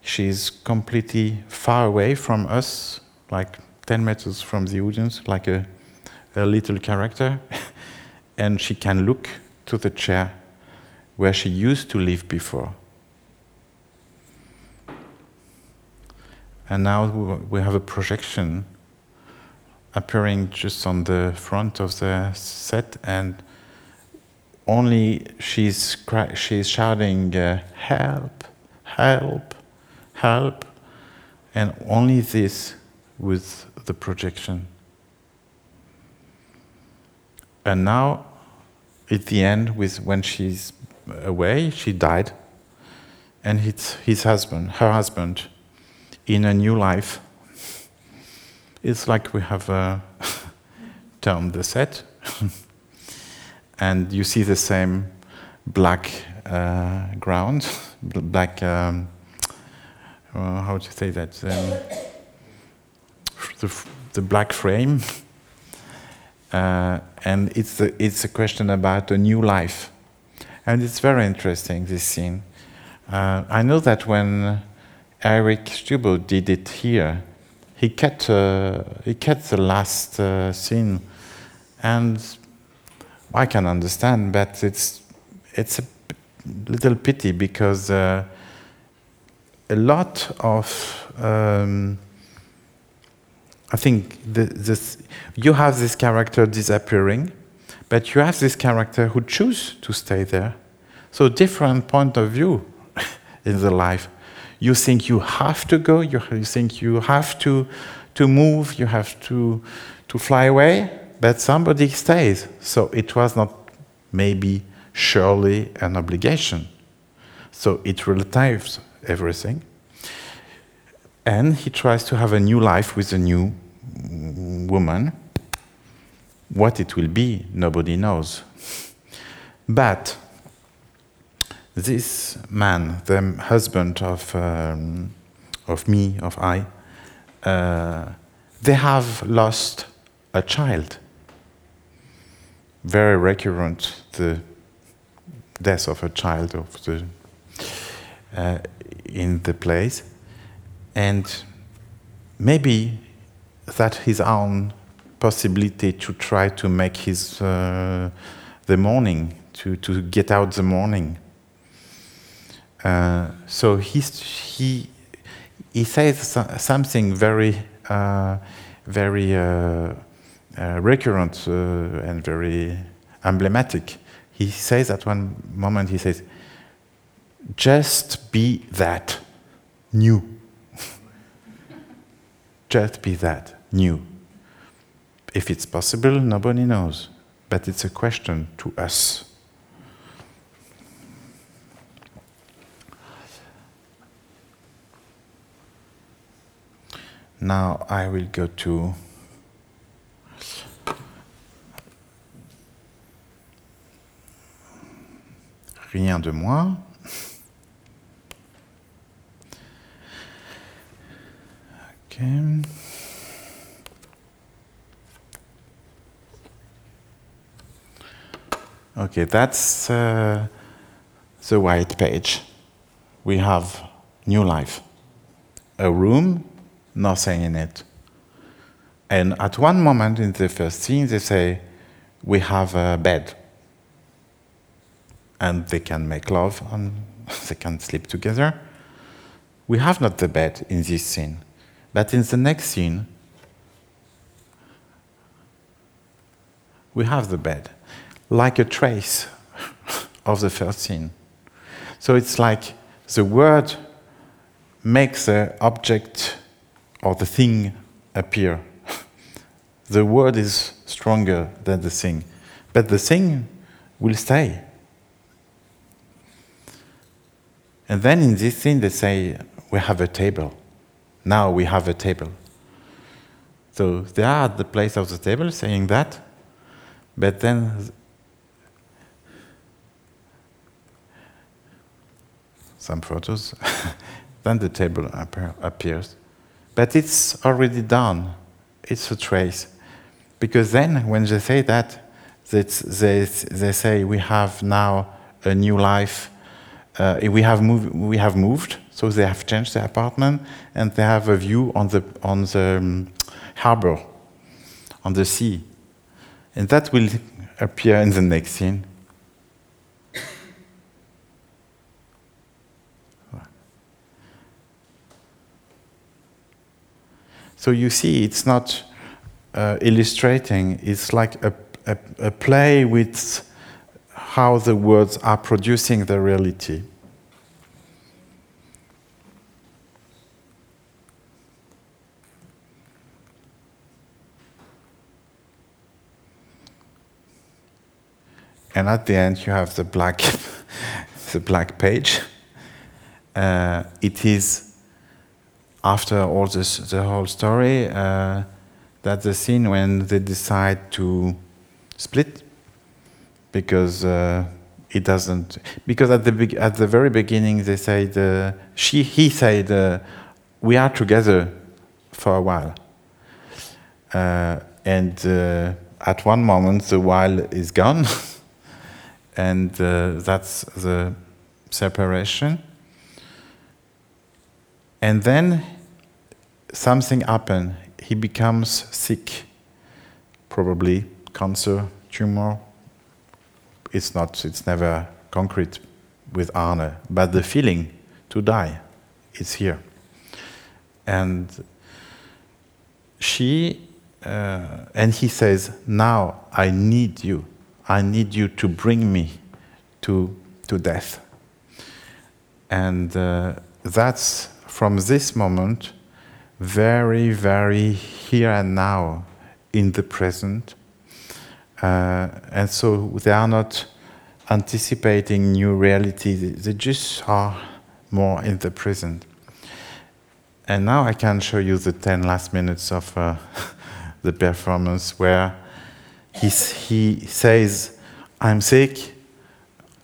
[SPEAKER 2] She's completely far away from us, like 10 meters from the audience, like a, a little character. and she can look to the chair where she used to live before. And now we have a projection appearing just on the front of the set, and only she's cry- she's shouting, uh, "Help! Help! Help!" and only this with the projection. And now, at the end, with when she's away, she died, and it's his husband, her husband, in a new life. It's like we have uh, turned the set, and you see the same black uh, ground, bl- black. Um, uh, how to say that? Um, the, the black frame, uh, and it's a, it's a question about a new life, and it's very interesting this scene. Uh, I know that when Eirik Stubø did it here, he cut uh, he kept the last uh, scene, and I can understand, but it's it's a little pity because uh, a lot of um, I think the, this you have this character disappearing, but you have this character who choose to stay there. So different point of view in the life. You think you have to go. You, you think you have to to move. You have to to fly away. But somebody stays. So it was not maybe surely an obligation. So it relatives everything. And he tries to have a new life with a new woman. What it will be, nobody knows. But this man, the husband of, um, of me, of I, uh, they have lost a child. Very recurrent, the death of a child of the, uh, in the place. And maybe that his own possibility to try to make his uh, the morning to, to get out the morning. Uh, so he's, he he says something very uh, very uh, recurrent uh, and very emblematic. He says at one moment he says, "Just be that new." Just be that new. If it's possible, nobody knows. But it's a question to us. Now I will go to Rien de moi. Okay. Okay, that's uh, the white page. We have new life. A room, nothing in it. And at one moment in the first scene, they say, We have a bed. And they can make love and they can sleep together. We have not the bed in this scene. But in the next scene, we have the bed like a trace of the first scene. So it's like the word makes the object or the thing appear. the word is stronger than the thing, but the thing will stay. And then in this scene, they say, We have a table. Now we have a table. So they are at the place of the table saying that, but then some photos, then the table appears. But it's already done. It's a trace. Because then, when they say that, they, they say we have now a new life. Uh, we, have move, we have moved, so they have changed the apartment, and they have a view on the, on the um, harbor, on the sea. And that will appear in the next scene. So you see, it's not uh, illustrating, it's like a, a, a play with how the words are producing the reality. And at the end, you have the black, the black page. Uh, it is after all this, the whole story, uh, that's the scene when they decide to split because uh, it doesn't. Because at the at the very beginning they said uh, she he said uh, we are together for a while, uh, and uh, at one moment the while is gone, and that's the separation. And then something happened. He becomes sick, probably cancer, tumor. It's not, it's never concrete with Arne, but the feeling to die is here. And she, uh, and he says, Now I need you. I need you to bring me to, to death. And uh, that's from this moment, very, very here and now in the present. Uh, and so they are not anticipating new reality, they just are more in the present. And now I can show you the 10 last minutes of uh, the performance where he's, he says, I'm sick,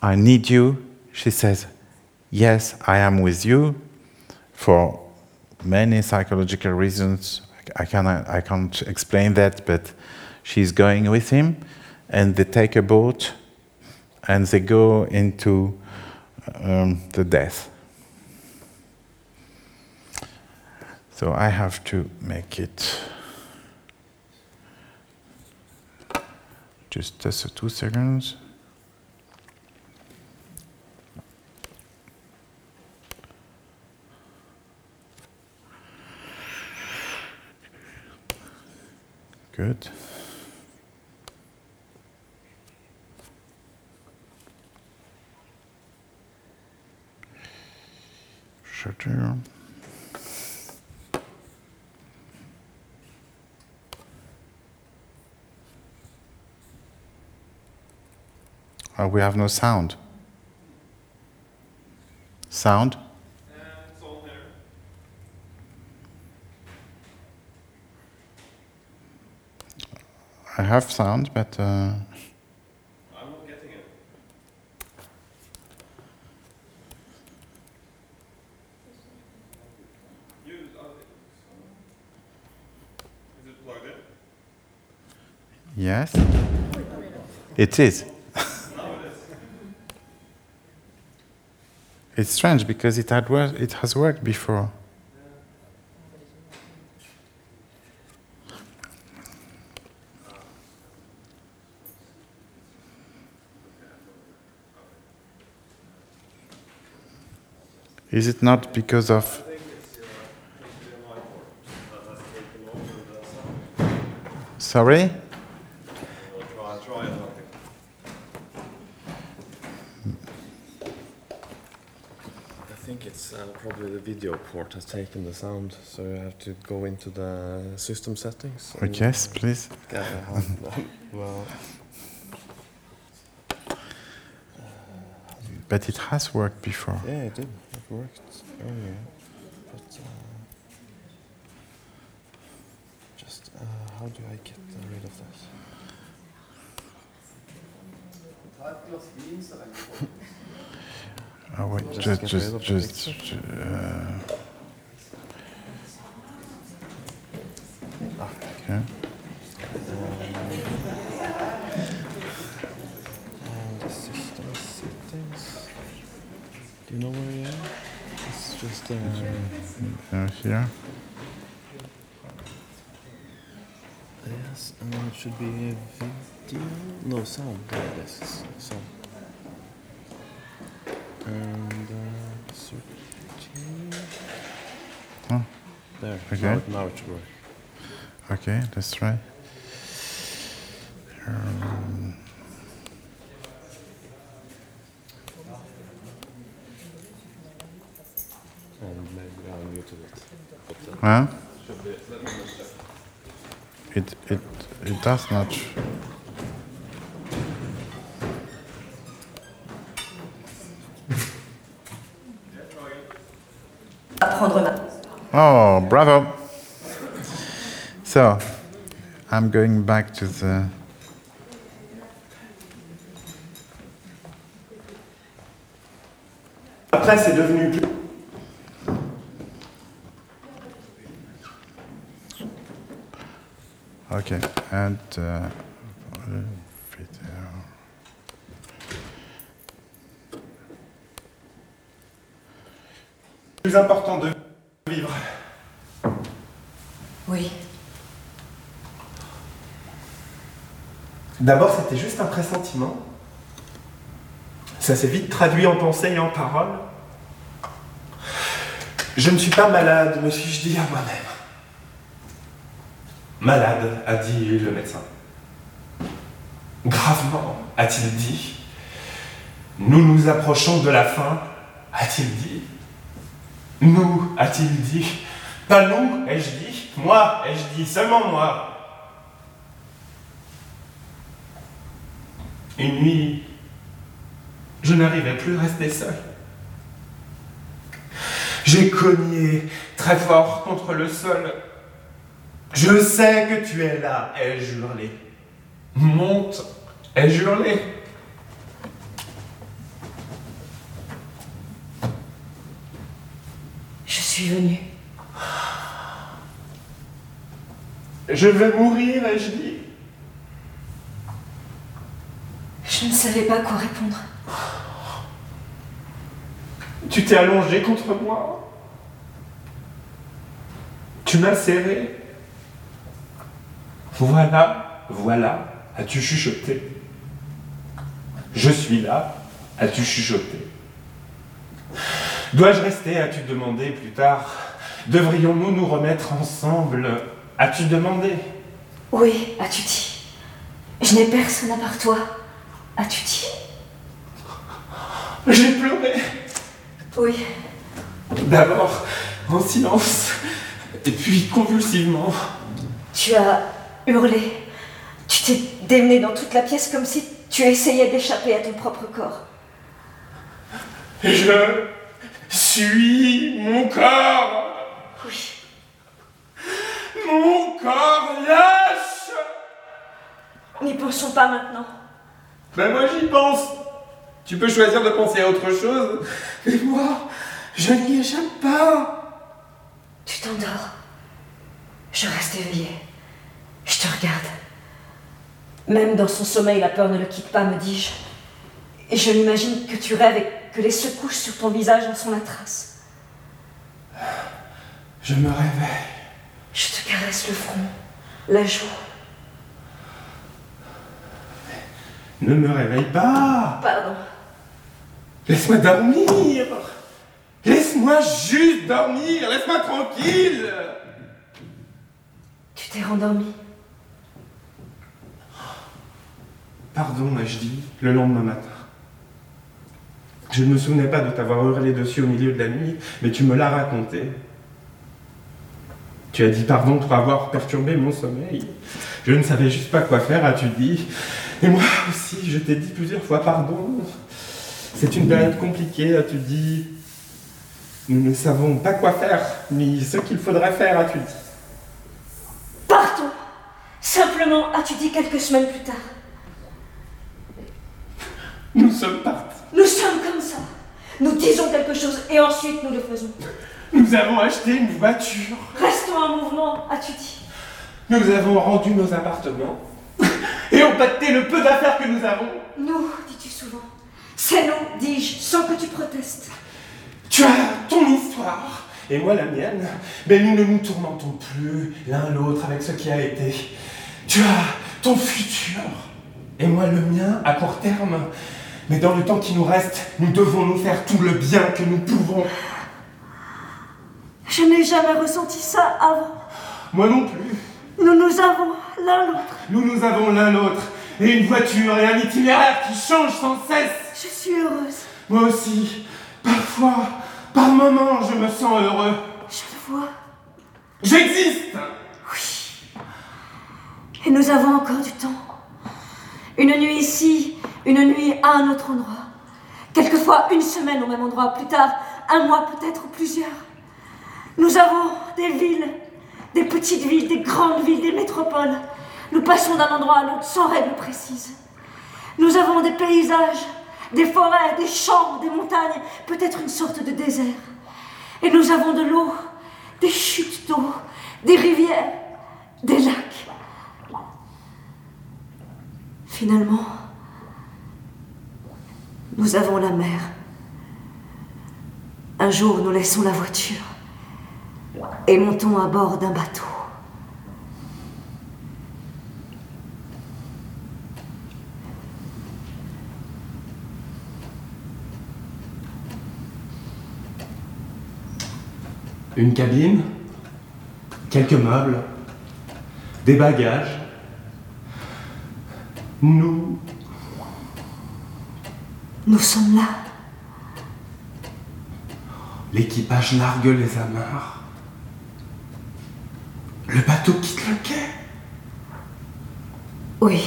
[SPEAKER 2] I need you. She says, Yes, I am with you for many psychological reasons. I, cannot, I can't explain that, but she's going with him. and they take a boat and they go into um, the death. So I have to make it just just two seconds. Good. Oh, we have no sound. Sound? I have sound, but uh,
[SPEAKER 3] I'm not getting it. You, uh, is it plugged in?
[SPEAKER 2] Yes, it is. It's strange because it had wor- it has worked before. Is it not because of?
[SPEAKER 3] I think it's your HDMI port that has taken over the sound.
[SPEAKER 2] Sorry.
[SPEAKER 3] We'll try, try it. I think. I think it's uh, probably the video port has taken the sound, so you have to go into the system settings. and
[SPEAKER 2] Yes, please.
[SPEAKER 3] get well,
[SPEAKER 2] But it has worked before.
[SPEAKER 3] yeah, it did. It worked earlier, but uh, just uh, how do I get rid of this?
[SPEAKER 2] Oh wait,
[SPEAKER 3] Just
[SPEAKER 2] just, just, just. uh, okay.
[SPEAKER 3] And the system settings. Do you know where you are? It's just uh,
[SPEAKER 2] Uh, here.
[SPEAKER 3] yes, and then it should be a video. No sound. There it is. It's Sound. It- now it should work.
[SPEAKER 2] okay, let's try. Um,
[SPEAKER 3] And maybe I muted it. But, uh,
[SPEAKER 2] huh?
[SPEAKER 3] should be. Let me just check.
[SPEAKER 2] It, it, it does not. sh-
[SPEAKER 4] Apprendre ma...
[SPEAKER 2] Oh, bravo! So, I'm going back to the.
[SPEAKER 5] Après, c'est devenu plus.
[SPEAKER 2] Okay, and. Uh,
[SPEAKER 5] D'abord, c'était juste un pressentiment. Ça s'est vite traduit en pensée et en paroles. Je ne suis pas malade, me suis-je dit à moi-même. Malade, a dit le médecin. Gravement, a-t-il dit. Nous nous approchons de la fin, a-t-il dit. Nous, a-t-il dit. Pas nous, ai-je dit. Moi, ai-je dit. Seulement moi. Une nuit, je n'arrivais plus à rester seul. J'ai cogné très fort contre le sol. Je sais que tu es là, ai-je hurlé. Monte, ai-je hurlé.
[SPEAKER 4] Je suis venue.
[SPEAKER 5] Je vais mourir, ai-je dit.
[SPEAKER 4] Je ne savais pas quoi répondre.
[SPEAKER 5] Tu t'es allongé contre moi. Tu m'as serré. Voilà, voilà, as-tu chuchoté? Je suis là, as-tu chuchoté? Dois-je rester, as-tu demandé plus tard? Devrions-nous nous remettre ensemble? As-tu demandé?
[SPEAKER 4] Oui, as-tu dit. Je n'ai personne à part toi. As-tu dit
[SPEAKER 5] J'ai pleuré.
[SPEAKER 4] Oui.
[SPEAKER 5] D'abord en silence, et puis convulsivement.
[SPEAKER 4] Tu as hurlé. Tu t'es démené dans toute la pièce comme si tu essayais d'échapper à ton propre corps.
[SPEAKER 5] Je suis mon corps.
[SPEAKER 4] Oui.
[SPEAKER 5] Mon corps lâche.
[SPEAKER 4] N'y pensons pas maintenant.
[SPEAKER 5] Ben moi j'y pense. Tu peux choisir de penser à autre chose. Mais moi, je n'y échappe pas.
[SPEAKER 4] Tu t'endors. Je reste éveillée. Je te regarde. Même dans son sommeil, la peur ne le quitte pas, me dis-je. Et je m'imagine que tu rêves et que les secouches sur ton visage en sont la trace.
[SPEAKER 5] Je me réveille.
[SPEAKER 4] Je te caresse le front, la joue.
[SPEAKER 5] Ne me réveille pas.
[SPEAKER 4] Pardon.
[SPEAKER 5] Laisse-moi dormir. Laisse-moi juste dormir. Laisse-moi tranquille.
[SPEAKER 4] Tu t'es rendormi.
[SPEAKER 5] Pardon, ai-je dit, le lendemain matin. Je ne me souvenais pas de t'avoir hurlé dessus au milieu de la nuit, mais tu me l'as raconté. Tu as dit pardon pour avoir perturbé mon sommeil. Je ne savais juste pas quoi faire, as-tu dit. Et moi aussi, je t'ai dit plusieurs fois pardon. C'est une période compliquée, as-tu dit. Nous ne savons pas quoi faire, ni ce qu'il faudrait faire, as-tu dit.
[SPEAKER 4] Partons Simplement, as-tu dit quelques semaines plus tard
[SPEAKER 5] Nous sommes partis.
[SPEAKER 4] Nous sommes comme ça. Nous disons quelque chose et ensuite nous le faisons.
[SPEAKER 5] Nous avons acheté une voiture.
[SPEAKER 4] Restons en mouvement, as-tu dit
[SPEAKER 5] Nous avons rendu nos appartements. Et on pacté le peu d'affaires que nous avons.
[SPEAKER 4] Nous, dis-tu souvent. C'est nous, dis-je, sans que tu protestes.
[SPEAKER 5] Tu as ton histoire et moi la mienne. Mais nous ne nous tourmentons plus l'un l'autre avec ce qui a été. Tu as ton futur et moi le mien à court terme. Mais dans le temps qui nous reste, nous devons nous faire tout le bien que nous pouvons.
[SPEAKER 4] Je n'ai jamais ressenti ça avant.
[SPEAKER 5] Moi non plus.
[SPEAKER 4] Nous nous avons l'un l'autre.
[SPEAKER 5] Nous nous avons l'un l'autre. Et une voiture et un itinéraire qui changent sans cesse.
[SPEAKER 4] Je suis heureuse.
[SPEAKER 5] Moi aussi. Parfois, par moments, je me sens heureux.
[SPEAKER 4] Je le vois.
[SPEAKER 5] J'existe
[SPEAKER 4] Oui. Et nous avons encore du temps. Une nuit ici, une nuit à un autre endroit. Quelquefois une semaine au même endroit, plus tard un mois peut-être ou plusieurs. Nous avons des villes, des petites villes, des grandes villes, des métropoles. Nous passons d'un endroit à l'autre sans règle précise. Nous avons des paysages, des forêts, des champs, des montagnes, peut-être une sorte de désert. Et nous avons de l'eau, des chutes d'eau, des rivières, des lacs. Finalement, nous avons la mer. Un jour, nous laissons la voiture et montons à bord d'un bateau.
[SPEAKER 5] Une cabine, quelques meubles, des bagages. Nous,
[SPEAKER 4] Nous sommes là.
[SPEAKER 5] l'équipage largue les amarres. Le bateau quitte le quai.
[SPEAKER 4] Oui.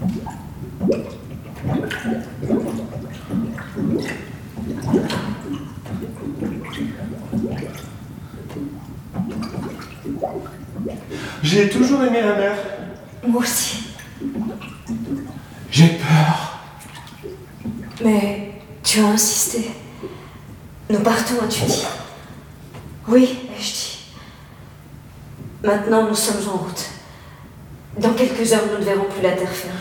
[SPEAKER 1] Thank
[SPEAKER 5] J'ai toujours aimé la mer.
[SPEAKER 4] Moi aussi.
[SPEAKER 5] J'ai peur.
[SPEAKER 4] Mais tu as insisté. Nous partons, as-tu dit Oui, ai-je dit. Maintenant, nous sommes en route. Dans quelques heures, nous ne verrons plus la terre ferme.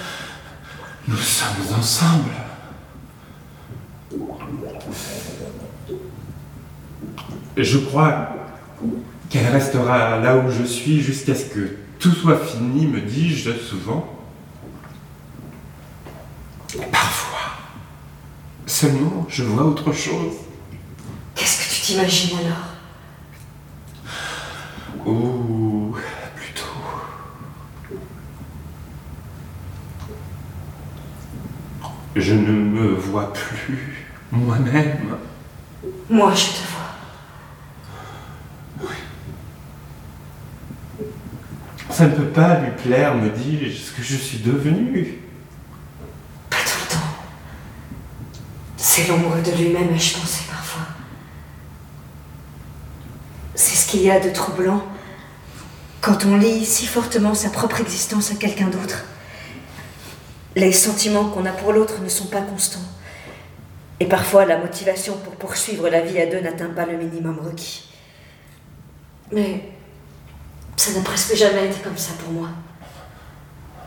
[SPEAKER 5] Nous sommes ensemble. Je crois qu'elle restera là où je suis jusqu'à ce que tout soit fini, me dis-je souvent. Parfois, seulement, je vois autre chose.
[SPEAKER 4] Qu'est-ce que tu t'imagines alors?
[SPEAKER 5] Ou plutôt... Je ne me vois plus moi-même.
[SPEAKER 4] Moi, je te vois.
[SPEAKER 5] Ça ne peut pas lui plaire, me dis-je, ce que je suis devenu.
[SPEAKER 4] Pas tout le temps. C'est l'ombre de lui-même, ai-je pensé parfois. C'est ce qu'il y a de troublant quand on lie si fortement sa propre existence à quelqu'un d'autre. Les sentiments qu'on a pour l'autre ne sont pas constants. Et parfois, la motivation pour poursuivre la vie à deux n'atteint pas le minimum requis. Mais ça n'a presque jamais été comme ça pour moi.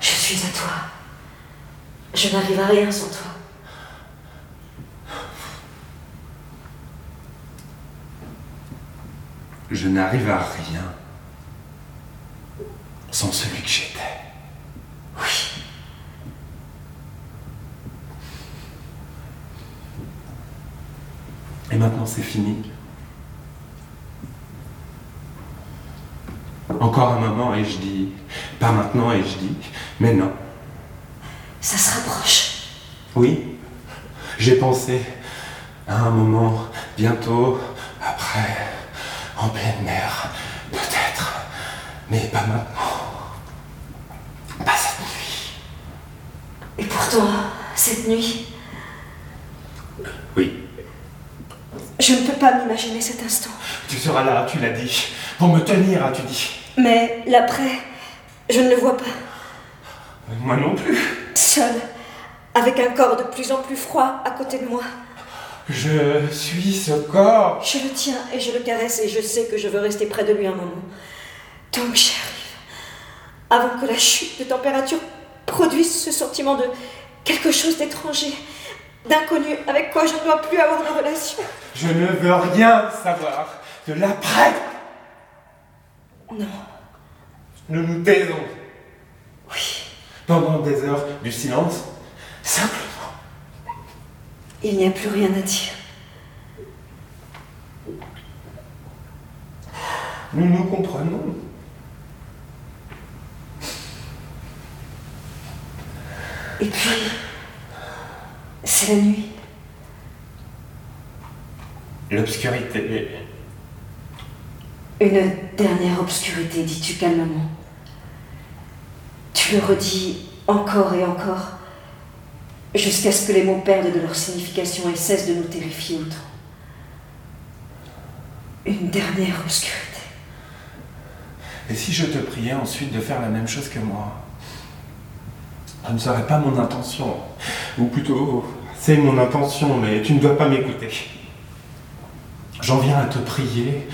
[SPEAKER 4] Je suis à toi. Je n'arrive à rien sans toi.
[SPEAKER 5] Je n'arrive à rien sans celui que j'étais.
[SPEAKER 4] Oui.
[SPEAKER 5] Et maintenant c'est fini. Encore un moment et je dis, pas maintenant et je dis, mais non.
[SPEAKER 4] Ça se rapproche.
[SPEAKER 5] Oui, j'ai pensé à un moment, bientôt, après, en pleine mer, peut-être, mais pas maintenant. Pas cette nuit.
[SPEAKER 4] Et pourtant, cette nuit,
[SPEAKER 5] Oui,
[SPEAKER 4] je ne peux pas m'imaginer cet instant.
[SPEAKER 5] tu seras là, tu l'as dit. Pour me tenir, as-tu dit.
[SPEAKER 4] Mais l'après, je ne le vois pas.
[SPEAKER 5] Moi non plus.
[SPEAKER 4] Seul, avec un corps de plus en plus froid à côté de moi.
[SPEAKER 5] Je suis ce corps.
[SPEAKER 4] Je le tiens et je le caresse et je sais que je veux rester près de lui un moment. Tant que j'y arrive. Avant que la chute de température produise ce sentiment de quelque chose d'étranger, d'inconnu, avec quoi je ne dois plus avoir de relation.
[SPEAKER 5] Je ne veux rien savoir de l'après.
[SPEAKER 4] Non,
[SPEAKER 5] Nous nous taisons
[SPEAKER 4] oui,
[SPEAKER 5] pendant des heures du silence, simplement.
[SPEAKER 4] il n'y a plus rien à dire.
[SPEAKER 5] Nous nous comprenons.
[SPEAKER 4] Et puis, c'est la nuit.
[SPEAKER 5] L'obscurité.
[SPEAKER 4] Une dernière obscurité, dis-tu calmement. Tu le redis encore et encore, jusqu'à ce que les mots perdent de leur signification et cessent de nous terrifier autant. Une dernière obscurité.
[SPEAKER 5] Et si je te priais ensuite de faire la même chose que moi? Ce ne serait pas mon intention. Ou plutôt, c'est mon intention, mais tu ne dois pas m'écouter. J'en viens à te prier,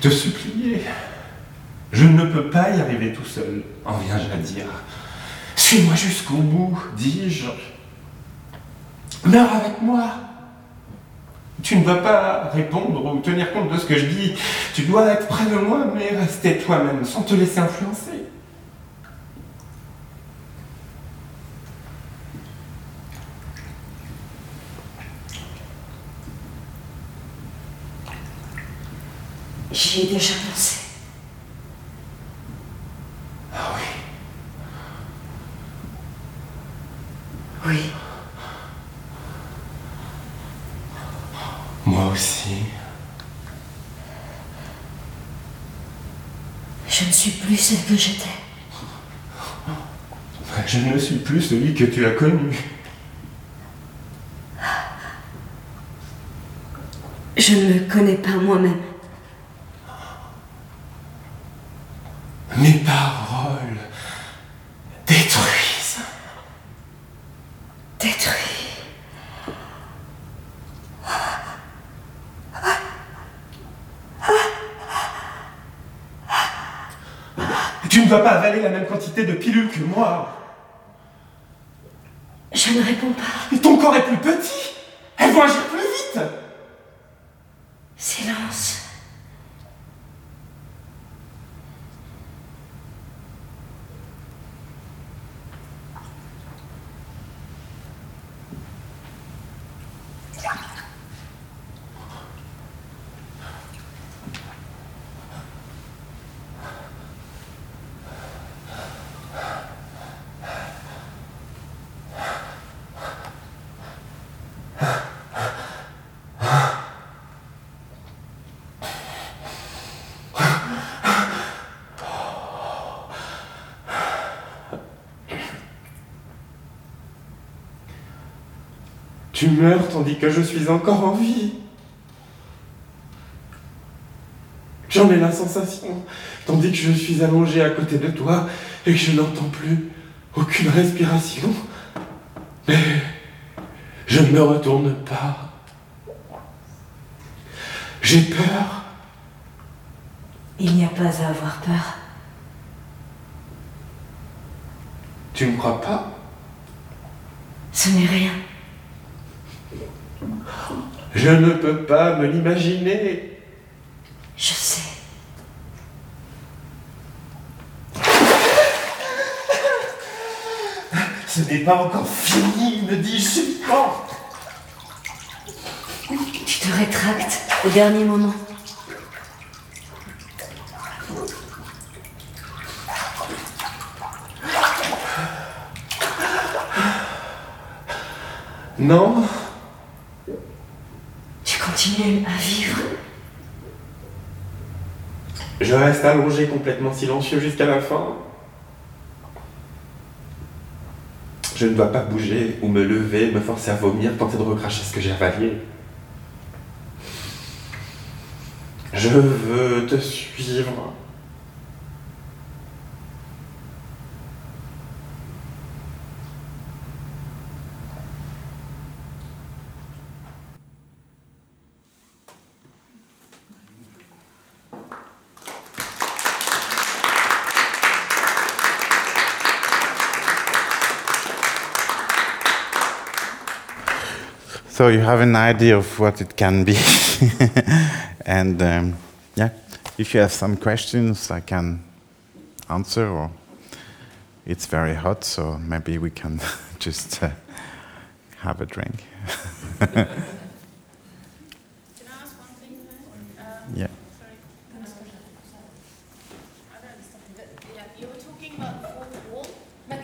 [SPEAKER 5] te supplier. Je ne peux pas y arriver tout seul, en viens-je à dire. Suis-moi jusqu'au bout, dis-je. Meurs avec moi. Tu ne dois pas répondre ou tenir compte de ce que je dis. Tu dois être près de moi, mais rester toi-même, sans te laisser influencer.
[SPEAKER 4] J'y ai déjà pensé.
[SPEAKER 5] Oui, Moi aussi.
[SPEAKER 4] je ne suis plus celle que j'étais.
[SPEAKER 5] Je ne suis plus celui que tu as connu.
[SPEAKER 4] Je ne me connais pas moi-même.
[SPEAKER 5] Mes paroles. ne dois pas avaler la même quantité de pilules que moi.
[SPEAKER 4] Je ne réponds pas.
[SPEAKER 5] Et ton corps est plus petit. Elles vont agir plus vite.
[SPEAKER 4] Silence.
[SPEAKER 5] Tu meurs tandis que je suis encore en vie. J'en ai la sensation, tandis que je suis allongé à côté de toi et que je n'entends plus aucune respiration. Mais je ne me retourne pas. J'ai peur.
[SPEAKER 4] Il n'y a pas à avoir peur.
[SPEAKER 5] Tu ne crois pas?
[SPEAKER 4] Ce n'est rien.
[SPEAKER 5] Je ne peux pas me l'imaginer.
[SPEAKER 4] Je sais.
[SPEAKER 5] Ce n'est pas encore fini, me dis-je subitement.
[SPEAKER 4] Tu te rétractes au dernier moment.
[SPEAKER 5] Non,
[SPEAKER 4] Tu continues à vivre.
[SPEAKER 5] je reste allongé complètement silencieux jusqu'à la fin. Je ne dois pas bouger ou me lever, me forcer à vomir, tenter de recracher ce que j'ai avalé. Je veux te suivre.
[SPEAKER 2] So you have an idea of what it can be. and um, yeah, if you have some questions, I can answer, or it's very hot, so maybe we can just uh, have a drink.
[SPEAKER 6] Can I ask one thing? Uh,
[SPEAKER 2] yeah.
[SPEAKER 6] sorry. I don't understand. But, yeah, you were talking about the fourth wall.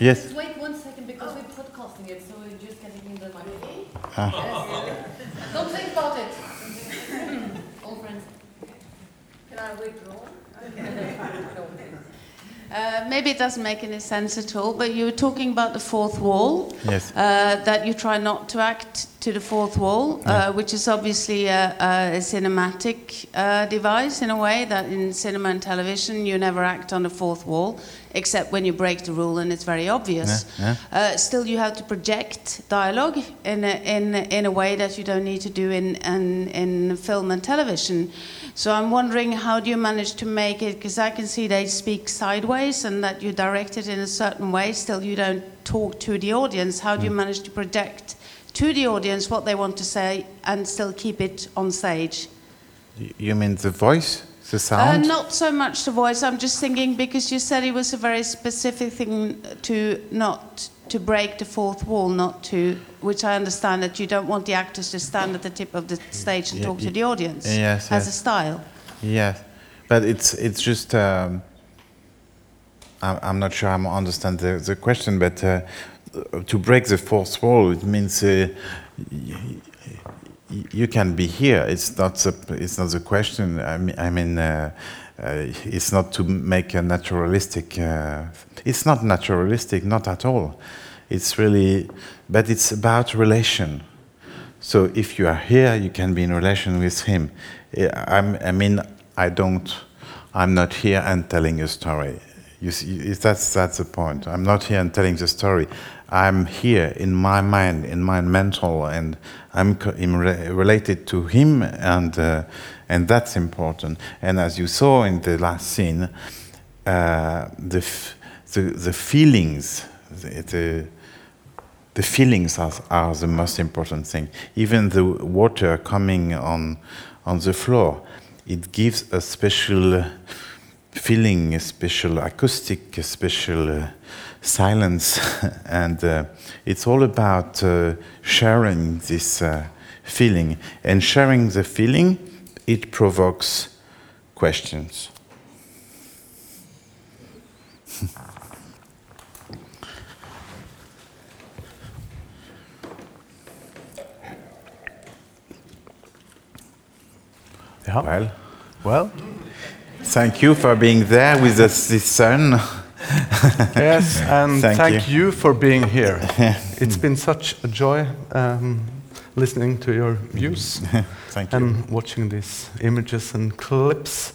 [SPEAKER 2] Yes.
[SPEAKER 7] Just wait one second because we're podcasting it, so we're just getting in the microphone.
[SPEAKER 2] Ah.
[SPEAKER 7] Don't think about it. All friends.
[SPEAKER 6] Can I withdraw? Uh, maybe it doesn't make any sense at all, but you were talking about the fourth wall.
[SPEAKER 2] Yes.
[SPEAKER 6] Uh, that you try not to act to the fourth wall, uh, which is obviously a, a cinematic uh, device in a way that in cinema and television you never act on the fourth wall, except when you break the rule and it's very obvious.
[SPEAKER 2] Yeah,
[SPEAKER 6] Uh, still, you have to project dialogue in a, in, in a way that you don't need to do in, in, in film and television. So I'm wondering how do you manage to make it? Because I can see they speak sideways and that you direct it in a certain way. Still, you don't talk to the audience. How do you manage to project to the audience what they want to say and still keep it on stage?
[SPEAKER 2] You mean the voice, the
[SPEAKER 6] Uh,
[SPEAKER 2] sound?
[SPEAKER 6] not so much the voice. I'm just thinking because you said it was a very specific thing to not to break the fourth wall, not to. Which I understand that you don't want the actors to stand at the tip of the stage and
[SPEAKER 2] Yeah,
[SPEAKER 6] talk to the audience.
[SPEAKER 2] yes,
[SPEAKER 6] as
[SPEAKER 2] yes.
[SPEAKER 6] a style.
[SPEAKER 2] Yes, but it's it's just um, I'm, I'm not sure I understand the, the question, but uh, to break the fourth wall, it means uh, y- y- you can be here. It's not the it's not the question. I mean, I mean uh, it's not to make a naturalistic. Uh, it's not naturalistic, not at all. It's really, but it's about relation. So if you are here, you can be in relation with him. I- I'm, I mean, I don't. I'm not here and telling a story. You see, that's that's the point. I'm not here and telling the story. I'm here in my mind, in my mental, and I'm, related to him, and uh, and that's important. And as you saw in the last scene, uh, the, the, the feelings, the, the, the feelings are, are the most important thing. Even the water coming on, on the floor, it gives a special feeling, a special acoustic, a special uh, silence, and uh, it's all about uh, sharing this uh, feeling. And sharing the feeling, it provokes questions.
[SPEAKER 1] Yeah.
[SPEAKER 2] Well,
[SPEAKER 1] Well,
[SPEAKER 2] thank you for being there with us this sun.
[SPEAKER 1] yes, and
[SPEAKER 2] Thank
[SPEAKER 1] thank, you. for being here. it's been such a joy um, listening to your views
[SPEAKER 2] Thank you.
[SPEAKER 1] and watching these images and clips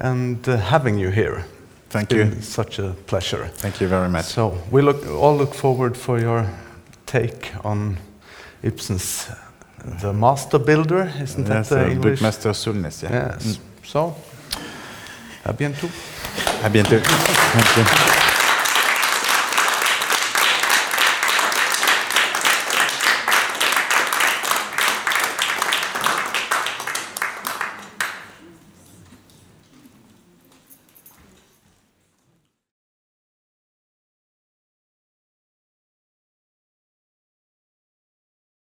[SPEAKER 1] and uh, having you here.
[SPEAKER 2] Thank
[SPEAKER 1] It's
[SPEAKER 2] you.
[SPEAKER 1] been Such a pleasure.
[SPEAKER 2] Thank you very much.
[SPEAKER 1] So we look all look forward for your take on Ibsen's The Master Builder, isn't
[SPEAKER 2] That's
[SPEAKER 1] that the
[SPEAKER 2] uh,
[SPEAKER 1] English?
[SPEAKER 2] Byggmester Solness, yeah.
[SPEAKER 1] Yes. So, à bientôt.
[SPEAKER 2] À bientôt. Thank you.